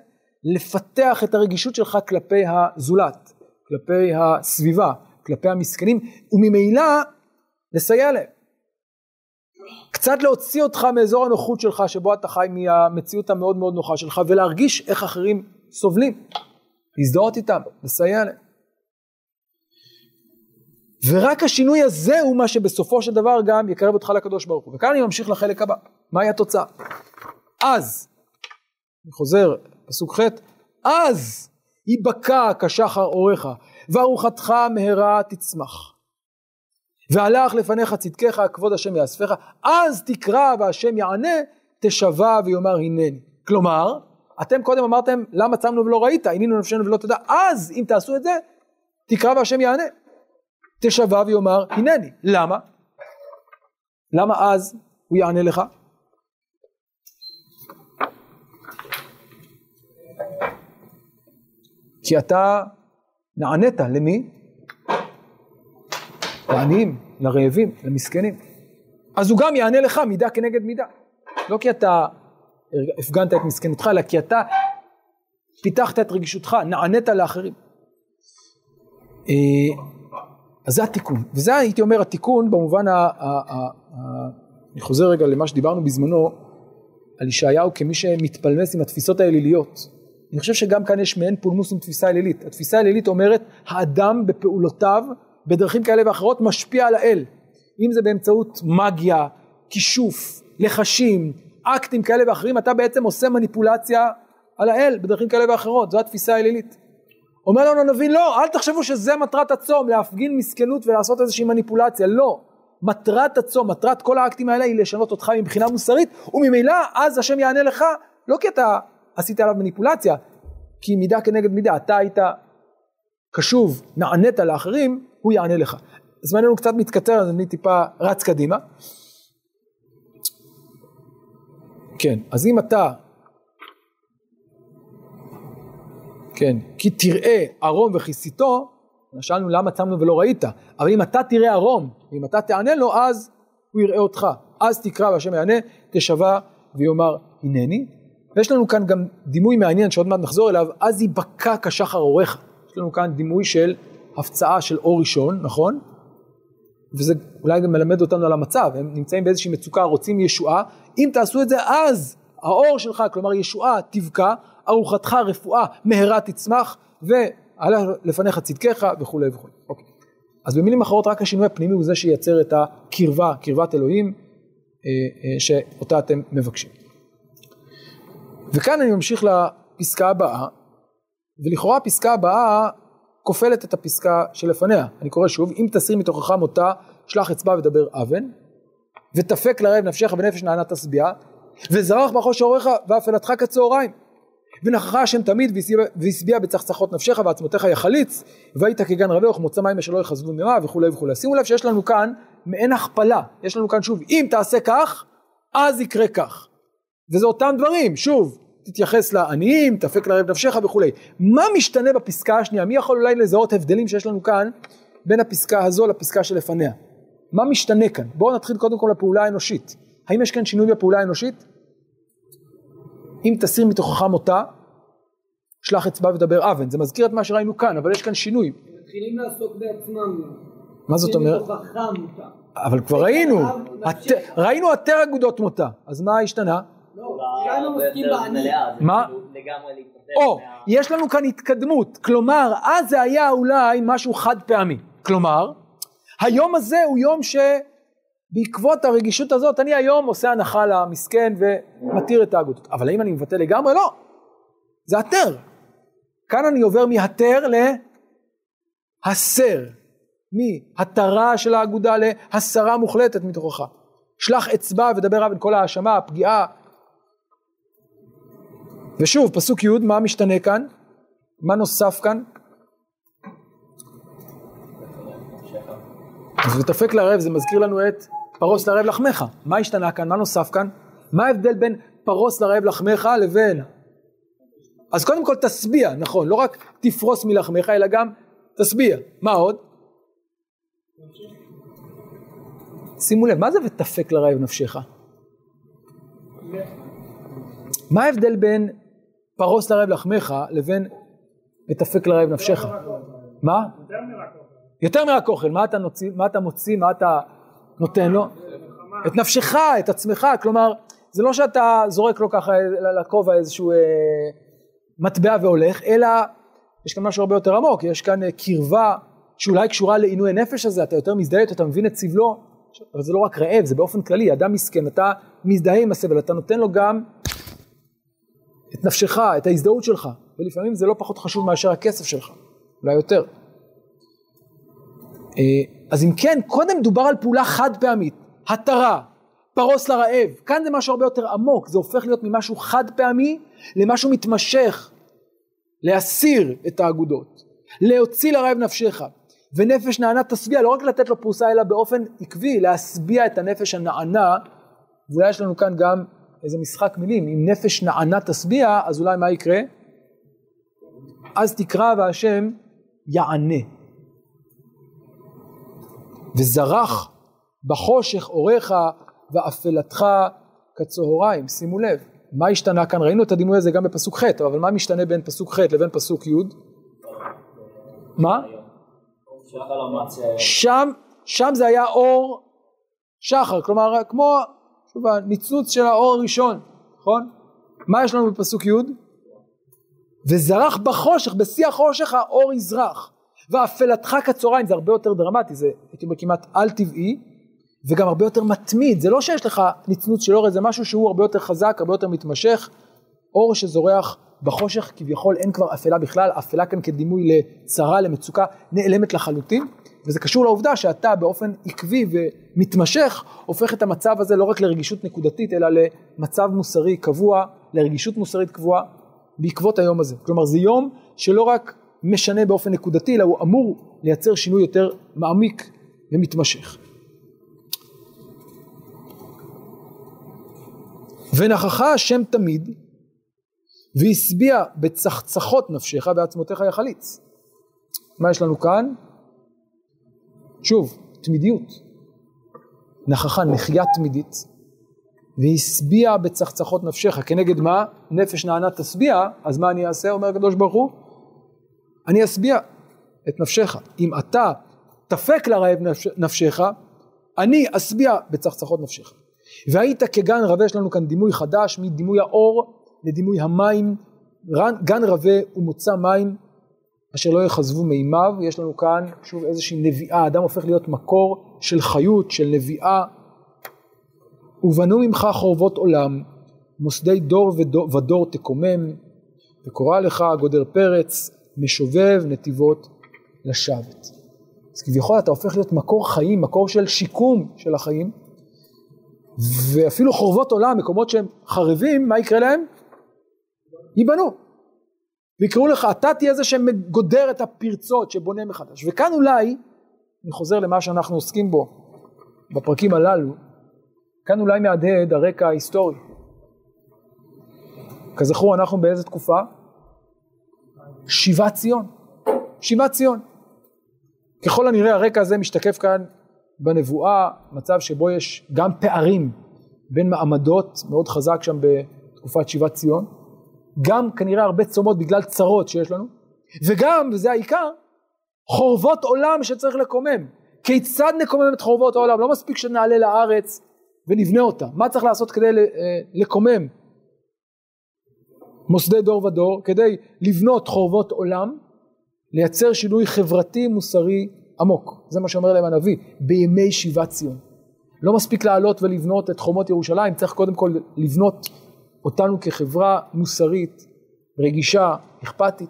לפתח את הרגישות שלך כלפי הזולת, כלפי הסביבה, כלפי המסכנים, וממילא לסייע להם. קצת להוציא אותך מאזור הנוחות שלך שבו אתה חי מהמציאות המאוד מאוד נוחה שלך ולהרגיש איך אחרים סובלים, להזדהות איתם, לסייע להם. ורק השינוי הזה הוא מה שבסופו של דבר גם יקרב אותך לקדוש ברוך הוא. וכאן אני ממשיך לחלק הבא, מהי התוצאה? אז, אני חוזר, פסוק ח', אז ייבקע כשחר אורך, וארוחתך מהרה תצמח. והלך לפניך צדקך, כבוד השם יאספך, אז תקרא והשם יענה, תשבע ויאמר הנני. כלומר, אתם קודם אמרתם, למה צמנו ולא ראית, עינינו נפשנו ולא תדע, אז אם תעשו את זה, תקרא והשם יענה. תשבע ויאמר הנני. למה? למה אז הוא יענה לך? כי אתה נענית למי? לעניים, לרעבים, למסכנים. אז הוא גם יענה לך מידה כנגד מידה. לא כי אתה הפגנת את מסכנותך, אלא כי אתה פיתחת את רגישותך, נענית לאחרים. אה, אז זה התיקון, וזה הייתי אומר התיקון במובן, ה, ה, ה, ה, אני חוזר רגע למה שדיברנו בזמנו, על ישעיהו כמי שמתפלמס עם התפיסות האליליות. אני חושב שגם כאן יש מעין פולמוס עם תפיסה אלילית. התפיסה האלילית אומרת, האדם בפעולותיו, בדרכים כאלה ואחרות, משפיע על האל. אם זה באמצעות מגיה, כישוף, לחשים, אקטים כאלה ואחרים, אתה בעצם עושה מניפולציה על האל בדרכים כאלה ואחרות, זו התפיסה האלילית. אומר לנו הנביא, לא, אל תחשבו שזה מטרת הצום, להפגין מסכנות ולעשות איזושהי מניפולציה, לא. מטרת הצום, מטרת כל האקטים האלה היא לשנות אותך מבחינה מוסרית, וממילא אז השם יענה לך, לא כי אתה עשית עליו מניפולציה, כי מידה כנגד מידה, אתה היית קשוב, נענית לאחרים, הוא יענה לך. זמננו קצת מתקצר, אז אני טיפה רץ קדימה. כן, אז אם אתה כן, כי תראה ערום וכיסיתו, שאלנו למה צמנו ולא ראית, אבל אם אתה תראה ערום, ואם אתה תענה לו, אז הוא יראה אותך. אז תקרא והשם יענה, תשבע ויאמר הנני. ויש לנו כאן גם דימוי מעניין שעוד מעט נחזור אליו, אז ייבקע כשחר אורך. יש לנו כאן דימוי של הפצעה של אור ראשון, נכון? וזה אולי גם מלמד אותנו על המצב, הם נמצאים באיזושהי מצוקה, רוצים ישועה, אם תעשו את זה אז האור שלך, כלומר ישועה, תבקע, ארוחתך רפואה מהרה תצמח, ועלה לפניך צדקך וכולי וכולי. אוקיי. אז במילים אחרות רק השינוי הפנימי הוא זה שייצר את הקרבה, קרבת אלוהים, אה, אה, שאותה אתם מבקשים. וכאן אני ממשיך לפסקה הבאה, ולכאורה הפסקה הבאה כופלת את הפסקה שלפניה. אני קורא שוב, אם תסיר מתוכך מותה, שלח אצבע ודבר אבן, ותפק לרעב נפשך ונפש נענה תשביע, וזרח בחוש אורך ואפלתך כצהריים. ונכחה השם תמיד והשביע בצחצחות נפשך ועצמותיך יחליץ והיית כגן רבה וכמוצא מים אשר לא יחזבו ממה וכולי וכולי. שימו לב שיש לנו כאן מעין הכפלה, יש לנו כאן שוב אם תעשה כך אז יקרה כך. וזה אותם דברים, שוב, תתייחס לעניים, תפק לרב נפשך וכולי. מה משתנה בפסקה השנייה? מי יכול אולי לזהות הבדלים שיש לנו כאן בין הפסקה הזו לפסקה שלפניה? מה משתנה כאן? בואו נתחיל קודם כל לפעולה האנושית. האם יש כאן שינוי בפעולה האנושית? אם תסיר מתוכך מותה, שלח אצבע ודבר אבן. זה מזכיר את מה שראינו כאן, אבל יש כאן שינוי. מתחילים לעסוק בעצמם. מה זאת אומרת? אבל כבר ראינו, ראינו עטר אגודות מותה, אז מה השתנה? לא, מה? כאילו או, יש לנו כאן התקדמות, כלומר, אז זה היה אולי משהו חד פעמי. כלומר, היום הזה הוא יום ש... בעקבות הרגישות הזאת אני היום עושה הנחה למסכן ומתיר את האגודות. אבל האם אני מבטל לגמרי? לא. זה התר. כאן אני עובר מהתר להסר. מהתרה של האגודה להסרה מוחלטת מתוכך. שלח אצבע ודבר בין כל ההאשמה, הפגיעה. ושוב, פסוק י', מה משתנה כאן? מה נוסף כאן? אז ותפק לערב זה מזכיר לנו את פרוס לרעב לחמך. מה השתנה כאן? מה נוסף כאן? מה ההבדל בין פרוס לרעב לחמך לבין... אז קודם כל תשביע, נכון, לא רק תפרוס מלחמך, אלא גם תשביע. מה עוד? שימו לב, מה זה ותפק לרעב נפשך? מה ההבדל בין פרוס לרעב לחמך לבין ותפק לרעב נפשך? מה? יותר מרק אוכל, מה אתה מוציא, מה אתה מוציא, מה אתה נותן לו? את נפשך, את עצמך, כלומר, זה לא שאתה זורק לו ככה לכובע איזשהו אה, מטבע והולך, אלא יש כאן משהו הרבה יותר עמוק, יש כאן אה, קרבה שאולי קשורה לעינוי הנפש הזה, אתה יותר מזדהה אתה מבין את סבלו, אבל זה לא רק רעב, זה באופן כללי, אדם מסכן, אתה מזדהה עם הסבל, אתה נותן לו גם את נפשך, את ההזדהות שלך, ולפעמים זה לא פחות חשוב מאשר הכסף שלך, אולי יותר. אה, אז אם כן, קודם דובר על פעולה חד פעמית, התרה, פרוס לרעב, כאן זה משהו הרבה יותר עמוק, זה הופך להיות ממשהו חד פעמי למשהו מתמשך, להסיר את האגודות, להוציא לרעב נפשך, ונפש נענה תשביע, לא רק לתת לו פרוסה אלא באופן עקבי, להשביע את הנפש הנענה, ואולי יש לנו כאן גם איזה משחק מילים, אם נפש נענה תשביע, אז אולי מה יקרה? אז תקרא והשם יענה. וזרח בחושך אורך ואפלתך כצהריים. שימו לב, מה השתנה כאן? ראינו את הדימוי הזה גם בפסוק ח', אבל מה משתנה בין פסוק ח' לבין פסוק י'? מה? שם, שם זה היה אור שחר, כלומר כמו שוב הניצוץ של האור הראשון, נכון? מה יש לנו בפסוק י'? וזרח בחושך, בשיא החושך האור יזרח. ואפלתך כצהריים זה הרבה יותר דרמטי, זה הייתי אומר כמעט על טבעי, וגם הרבה יותר מתמיד, זה לא שיש לך נצנוץ של אור, זה משהו שהוא הרבה יותר חזק, הרבה יותר מתמשך, אור שזורח בחושך, כביכול אין כבר אפלה בכלל, אפלה כאן כדימוי לצרה, למצוקה, נעלמת לחלוטין, וזה קשור לעובדה שאתה באופן עקבי ומתמשך, הופך את המצב הזה לא רק לרגישות נקודתית, אלא למצב מוסרי קבוע, לרגישות מוסרית קבועה, בעקבות היום הזה. כלומר זה יום שלא רק משנה באופן נקודתי, אלא הוא אמור לייצר שינוי יותר מעמיק ומתמשך. ונכחה השם תמיד, והשביע בצחצחות נפשך בעצמותיך יחליץ. מה יש לנו כאן? שוב, תמידיות. נכחה, נחייה תמידית, והשביע בצחצחות נפשך. כנגד מה? נפש נענה תשביע, אז מה אני אעשה? אומר הקדוש ברוך הוא, אני אשביע את נפשך. אם אתה תפק לרעב נפשך, אני אשביע בצחצחות נפשך. והיית כגן רבה, יש לנו כאן דימוי חדש, מדימוי האור לדימוי המים, גן רבה ומוצא מים אשר לא יחזבו מימיו, יש לנו כאן שוב איזושהי נביאה, אדם הופך להיות מקור של חיות, של נביאה. ובנו ממך חורבות עולם, מוסדי דור ודור, ודור תקומם, וקורא לך גודר פרץ, משובב נתיבות לשבת. אז כביכול אתה הופך להיות מקור חיים, מקור של שיקום של החיים, ואפילו חורבות עולם, מקומות שהם חרבים, מה יקרה להם? ייבנו. ויקראו לך, אתה תהיה זה שגודר את הפרצות, שבונה מחדש. וכאן אולי, אני חוזר למה שאנחנו עוסקים בו בפרקים הללו, כאן אולי מהדהד הרקע ההיסטורי. כזכור, אנחנו באיזה תקופה? שיבת ציון. שיבת ציון. ככל הנראה הרקע הזה משתקף כאן בנבואה, מצב שבו יש גם פערים בין מעמדות מאוד חזק שם בתקופת שיבת ציון, גם כנראה הרבה צומות בגלל צרות שיש לנו, וגם, וזה העיקר, חורבות עולם שצריך לקומם. כיצד נקומם את חורבות העולם? לא מספיק שנעלה לארץ ונבנה אותה. מה צריך לעשות כדי אה, לקומם מוסדי דור ודור? כדי לבנות חורבות עולם, לייצר שינוי חברתי מוסרי עמוק. זה מה שאומר להם הנביא, בימי שיבת ציון. לא מספיק לעלות ולבנות את חומות ירושלים, צריך קודם כל לבנות אותנו כחברה מוסרית, רגישה, אכפתית,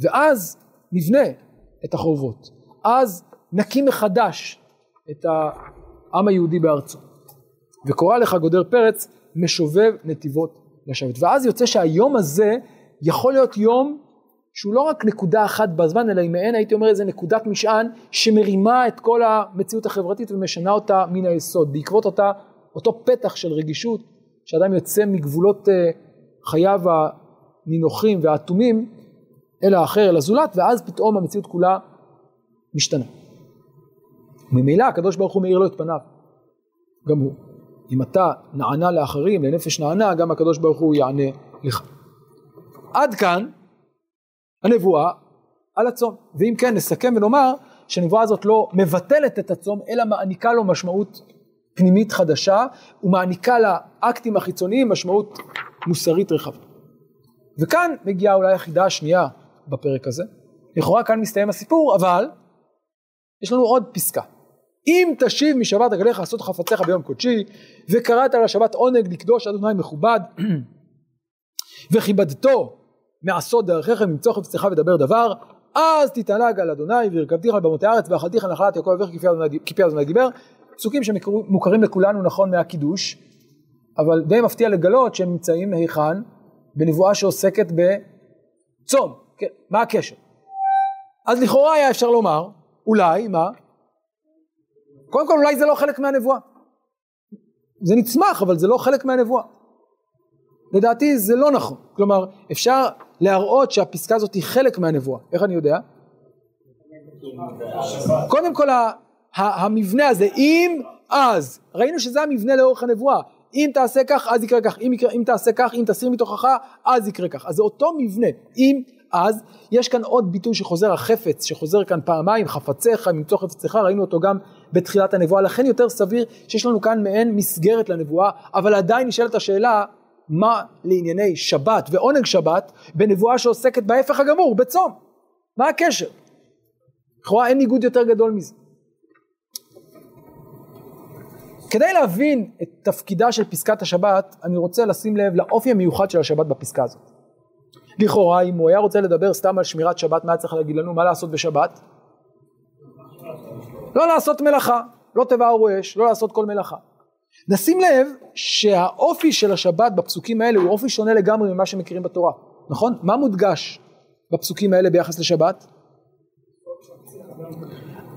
ואז נבנה את החורבות. אז נקים מחדש את העם היהודי בארצו. וקורא לך גודר פרץ, משובב נתיבות לשבת. ואז יוצא שהיום הזה יכול להיות יום שהוא לא רק נקודה אחת בזמן, אלא היא מעין, הייתי אומר, איזה נקודת משען שמרימה את כל המציאות החברתית ומשנה אותה מן היסוד, בעקבות אותה, אותו פתח של רגישות, שאדם יוצא מגבולות uh, חייו הנינוחים והאטומים אל האחר, אל הזולת, ואז פתאום המציאות כולה משתנה. ממילא הקדוש ברוך הוא מאיר לו את פניו, גם הוא. אם אתה נענה לאחרים, לנפש נענה, גם הקדוש ברוך הוא יענה לך. עד כאן הנבואה על הצום. ואם כן, נסכם ונאמר שהנבואה הזאת לא מבטלת את הצום, אלא מעניקה לו משמעות פנימית חדשה, ומעניקה לאקטים החיצוניים משמעות מוסרית רחבה. וכאן מגיעה אולי החידה השנייה בפרק הזה. לכאורה כאן מסתיים הסיפור, אבל יש לנו עוד פסקה. אם תשיב משבת רגליך לעשות חפציך ביום קודשי, וקראת לשבת עונג לקדוש אדוני מכובד, וכיבדתו מעשות דרכיך ממצוא חפצך ודבר דבר, אז תתענג על אדוני והרכבתיך על במותי הארץ ואכלתיך נחלת יעקב אביך כפי אדוני דיבר, פסוקים שמוכרים לכולנו נכון מהקידוש, אבל די מפתיע לגלות שהם נמצאים היכן? בנבואה שעוסקת בצום, כן, מה הקשר? אז לכאורה היה אפשר לומר, אולי, מה? קודם כל אולי זה לא חלק מהנבואה. זה נצמח, אבל זה לא חלק מהנבואה. לדעתי זה לא נכון. כלומר, אפשר להראות שהפסקה הזאת היא חלק מהנבואה. איך אני יודע? קודם כל המבנה הזה, אם אז, ראינו שזה המבנה לאורך הנבואה. אם תעשה כך, אז יקרה כך, אם, יקרה, אם תעשה כך, אם תסיר מתוכך, אז יקרה כך. אז זה אותו מבנה. אם אז, יש כאן עוד ביטוי שחוזר החפץ, שחוזר כאן פעמיים, חפציך, ממצוא חפציך, ראינו אותו גם בתחילת הנבואה, לכן יותר סביר שיש לנו כאן מעין מסגרת לנבואה, אבל עדיין נשאלת השאלה, מה לענייני שבת ועונג שבת בנבואה שעוסקת בהפך הגמור, בצום? מה הקשר? לכאורה אין ניגוד יותר גדול מזה. כדי להבין את תפקידה של פסקת השבת, אני רוצה לשים לב לאופי המיוחד של השבת בפסקה הזאת. לכאורה, אם הוא היה רוצה לדבר סתם על שמירת שבת, מה היה צריך להגיד לנו? מה לעשות בשבת? לא לעשות מלאכה, לא תבערו אש, לא לעשות כל מלאכה. נשים לב שהאופי של השבת בפסוקים האלה הוא אופי שונה לגמרי ממה שמכירים בתורה, נכון? מה מודגש בפסוקים האלה ביחס לשבת?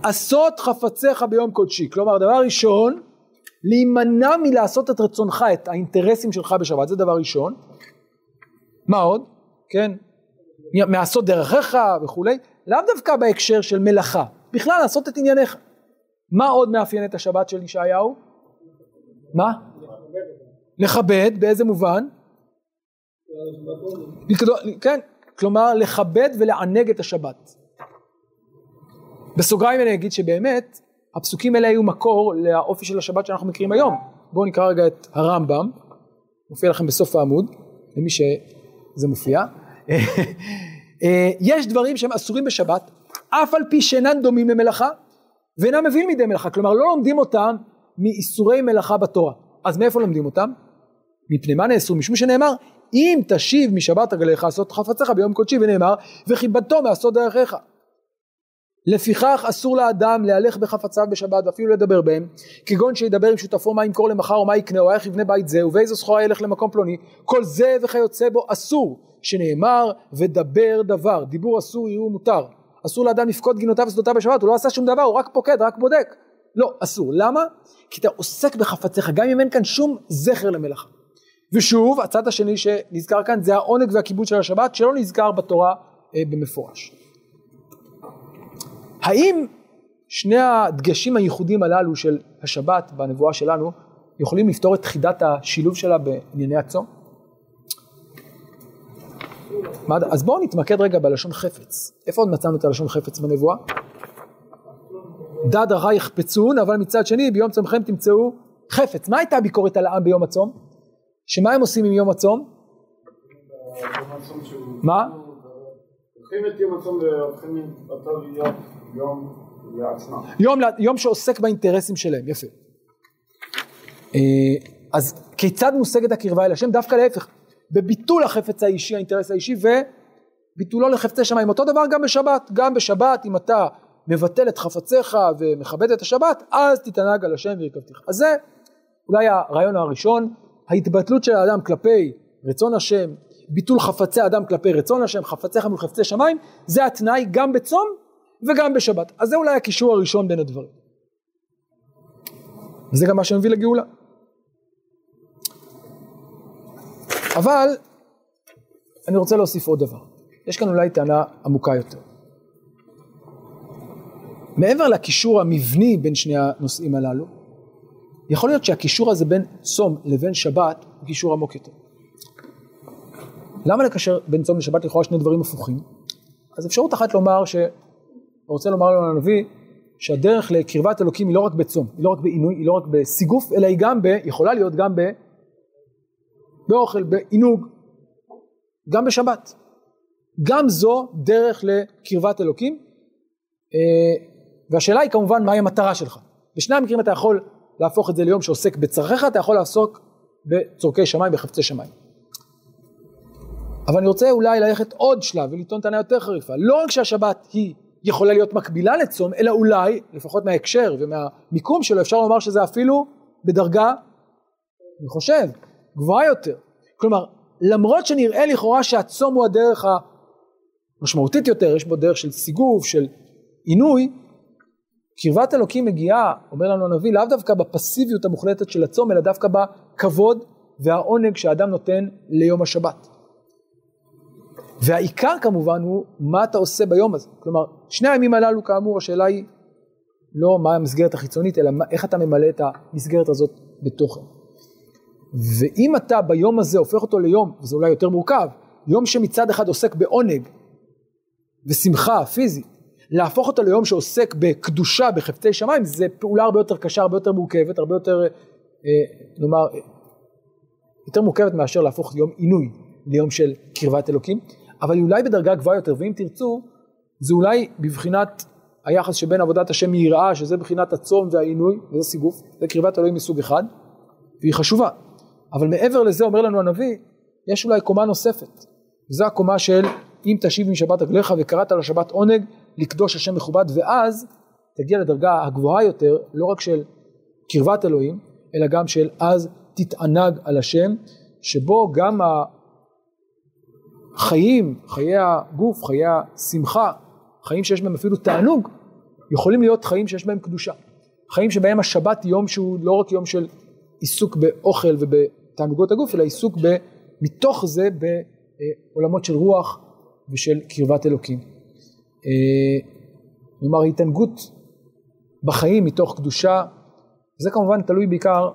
עשות חפציך ביום קודשי, כלומר דבר ראשון להימנע מלעשות את רצונך, את האינטרסים שלך בשבת, זה דבר ראשון. מה עוד? כן? מעשות דרכיך וכולי, לאו דווקא בהקשר של מלאכה, בכלל לעשות את ענייניך. מה עוד מאפיין את השבת של ישעיהו? מה? לכבד, באיזה מובן? כן, כלומר לכבד ולענג את השבת. בסוגריים אני אגיד שבאמת הפסוקים האלה היו מקור לאופי של השבת שאנחנו מכירים היום. בואו נקרא רגע את הרמב"ם, מופיע לכם בסוף העמוד, למי שזה מופיע. אה, יש דברים שהם אסורים בשבת, אף על פי שאינם דומים למלאכה, ואינם מביאים מידי מלאכה, כלומר לא לומדים אותם מאיסורי מלאכה בתורה. אז מאיפה לומדים אותם? מפני מה נאסרו? משום שנאמר, אם תשיב משבת רגליך לעשות חפציך ביום קודשי, ונאמר, וכיבדתו מעשות דרכיך. לפיכך אסור לאדם להלך בחפציו בשבת ואפילו לדבר בהם כגון שידבר עם שותפו מה ימכור למחר או מה יקנה או איך יבנה בית זה ובאיזו סחורה ילך למקום פלוני. כל זה וכיוצא בו אסור שנאמר ודבר דבר. דיבור אסור יהיו מותר. אסור לאדם לפקוד גינותיו ושדותיו בשבת הוא לא עשה שום דבר הוא רק פוקד רק בודק. לא אסור. למה? כי אתה עוסק בחפציך גם אם אין כאן שום זכר למלאכה. ושוב הצד השני שנזכר כאן זה העונג והכיבוד של השבת שלא נזכר בתורה אה, במפורש האם שני הדגשים הייחודיים הללו של השבת בנבואה שלנו יכולים לפתור את חידת השילוב שלה בענייני הצום? אז בואו נתמקד רגע בלשון חפץ. איפה עוד מצאנו את הלשון חפץ בנבואה? דד הרע יחפצון, אבל מצד שני ביום צומכם תמצאו חפץ. מה הייתה הביקורת על העם ביום הצום? שמה הם עושים עם יום הצום? מה? לוקחים את יום הצום והופכים אותו להיות יום לעצמם. יום, יום שעוסק באינטרסים שלהם, יפה. אה, אז כיצד מושגת הקרבה אל השם? דווקא להפך, בביטול החפץ האישי, האינטרס האישי וביטולו לחפצי שמיים. אותו דבר גם בשבת, גם בשבת אם אתה מבטל את חפציך ומכבד את השבת, אז תתענג על השם וירכבתך. אז זה אולי הרעיון הראשון, ההתבטלות של האדם כלפי רצון השם ביטול חפצי אדם כלפי רצון השם, חפציך מול חפצי שמיים, זה התנאי גם בצום וגם בשבת. אז זה אולי הקישור הראשון בין הדברים. וזה גם מה שמביא לגאולה. אבל אני רוצה להוסיף עוד דבר. יש כאן אולי טענה עמוקה יותר. מעבר לקישור המבני בין שני הנושאים הללו, יכול להיות שהקישור הזה בין צום לבין שבת הוא קישור עמוק יותר. למה לקשר בין צום לשבת לכאורה שני דברים הפוכים? אז אפשרות אחת לומר, ש... רוצה לומר לנו הנביא, שהדרך לקרבת אלוקים היא לא רק בצום, היא לא רק בעינוי, היא לא רק בסיגוף, אלא היא גם ב... יכולה להיות גם ב... באוכל, בעינוג, גם בשבת. גם זו דרך לקרבת אלוקים, אה, והשאלה היא כמובן מהי המטרה שלך. בשני המקרים אתה יכול להפוך את זה ליום שעוסק בצרכיך, אתה יכול לעסוק בצורכי שמיים, בחפצי שמיים. אבל אני רוצה אולי ללכת עוד שלב ולטעון טענה יותר חריפה. לא רק שהשבת היא יכולה להיות מקבילה לצום, אלא אולי, לפחות מההקשר ומהמיקום שלו, אפשר לומר שזה אפילו בדרגה, אני חושב, גבוהה יותר. כלומר, למרות שנראה לכאורה שהצום הוא הדרך המשמעותית יותר, יש בו דרך של סיגוף, של עינוי, קרבת אלוקים מגיעה, אומר לנו הנביא, לאו דווקא בפסיביות המוחלטת של הצום, אלא דווקא בכבוד והעונג שהאדם נותן ליום השבת. והעיקר כמובן הוא מה אתה עושה ביום הזה. כלומר, שני הימים הללו כאמור השאלה היא לא מה המסגרת החיצונית, אלא מה, איך אתה ממלא את המסגרת הזאת בתוכן. ואם אתה ביום הזה הופך אותו ליום, וזה אולי יותר מורכב, יום שמצד אחד עוסק בעונג ושמחה פיזית, להפוך אותו ליום שעוסק בקדושה, בחפצי שמיים, זה פעולה הרבה יותר קשה, הרבה יותר מורכבת, הרבה יותר, אה, נאמר, יותר מורכבת מאשר להפוך יום עינוי ליום של קרבת אלוקים, אבל היא אולי בדרגה גבוהה יותר, ואם תרצו, זה אולי בבחינת היחס שבין עבודת השם מיראה, שזה בחינת הצום והעינוי, וזה סיגוף, זה קרבת אלוהים מסוג אחד, והיא חשובה. אבל מעבר לזה אומר לנו הנביא, יש אולי קומה נוספת, וזו הקומה של אם תשיב משבת רגליך וקראת לשבת עונג, לקדוש השם מכובד, ואז תגיע לדרגה הגבוהה יותר, לא רק של קרבת אלוהים, אלא גם של אז תתענג על השם, שבו גם החיים, חיי הגוף, חיי השמחה, חיים שיש בהם אפילו תענוג, יכולים להיות חיים שיש בהם קדושה. חיים שבהם השבת יום שהוא לא רק יום של עיסוק באוכל ובתענוגות הגוף, אלא עיסוק ב, מתוך זה בעולמות של רוח ושל קרבת אלוקים. כלומר אה, התענגות בחיים מתוך קדושה, זה כמובן תלוי בעיקר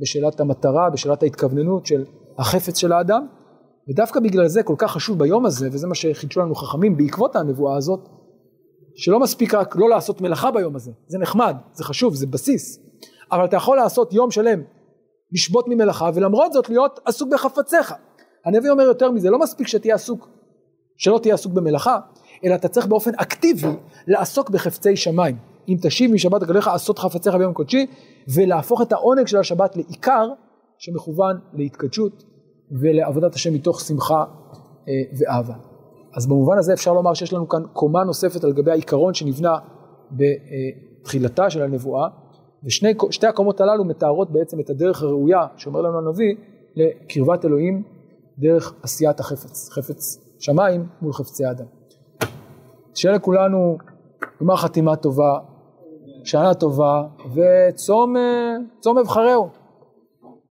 בשאלת המטרה, בשאלת ההתכווננות של החפץ של האדם, ודווקא בגלל זה כל כך חשוב ביום הזה, וזה מה שחידשו לנו חכמים בעקבות הנבואה הזאת, שלא מספיק רק לא לעשות מלאכה ביום הזה, זה נחמד, זה חשוב, זה בסיס, אבל אתה יכול לעשות יום שלם, לשבות ממלאכה, ולמרות זאת להיות עסוק בחפציך. הנביא אומר יותר מזה, לא מספיק שתהיה עסוק, שלא תהיה עסוק במלאכה, אלא אתה צריך באופן אקטיבי לעסוק בחפצי שמיים. אם תשיב משבת רגליך עשות חפציך ביום קודשי, ולהפוך את העונג של השבת לעיקר שמכוון להתקדשות ולעבודת השם מתוך שמחה אה, ואהבה. אז במובן הזה אפשר לומר שיש לנו כאן קומה נוספת על גבי העיקרון שנבנה בתחילתה של הנבואה, ושתי הקומות הללו מתארות בעצם את הדרך הראויה שאומר לנו הנביא לקרבת אלוהים דרך עשיית החפץ, חפץ שמיים מול חפצי אדם. שיהיה לכולנו גמר חתימה טובה, שנה טובה, וצום אבחרהו.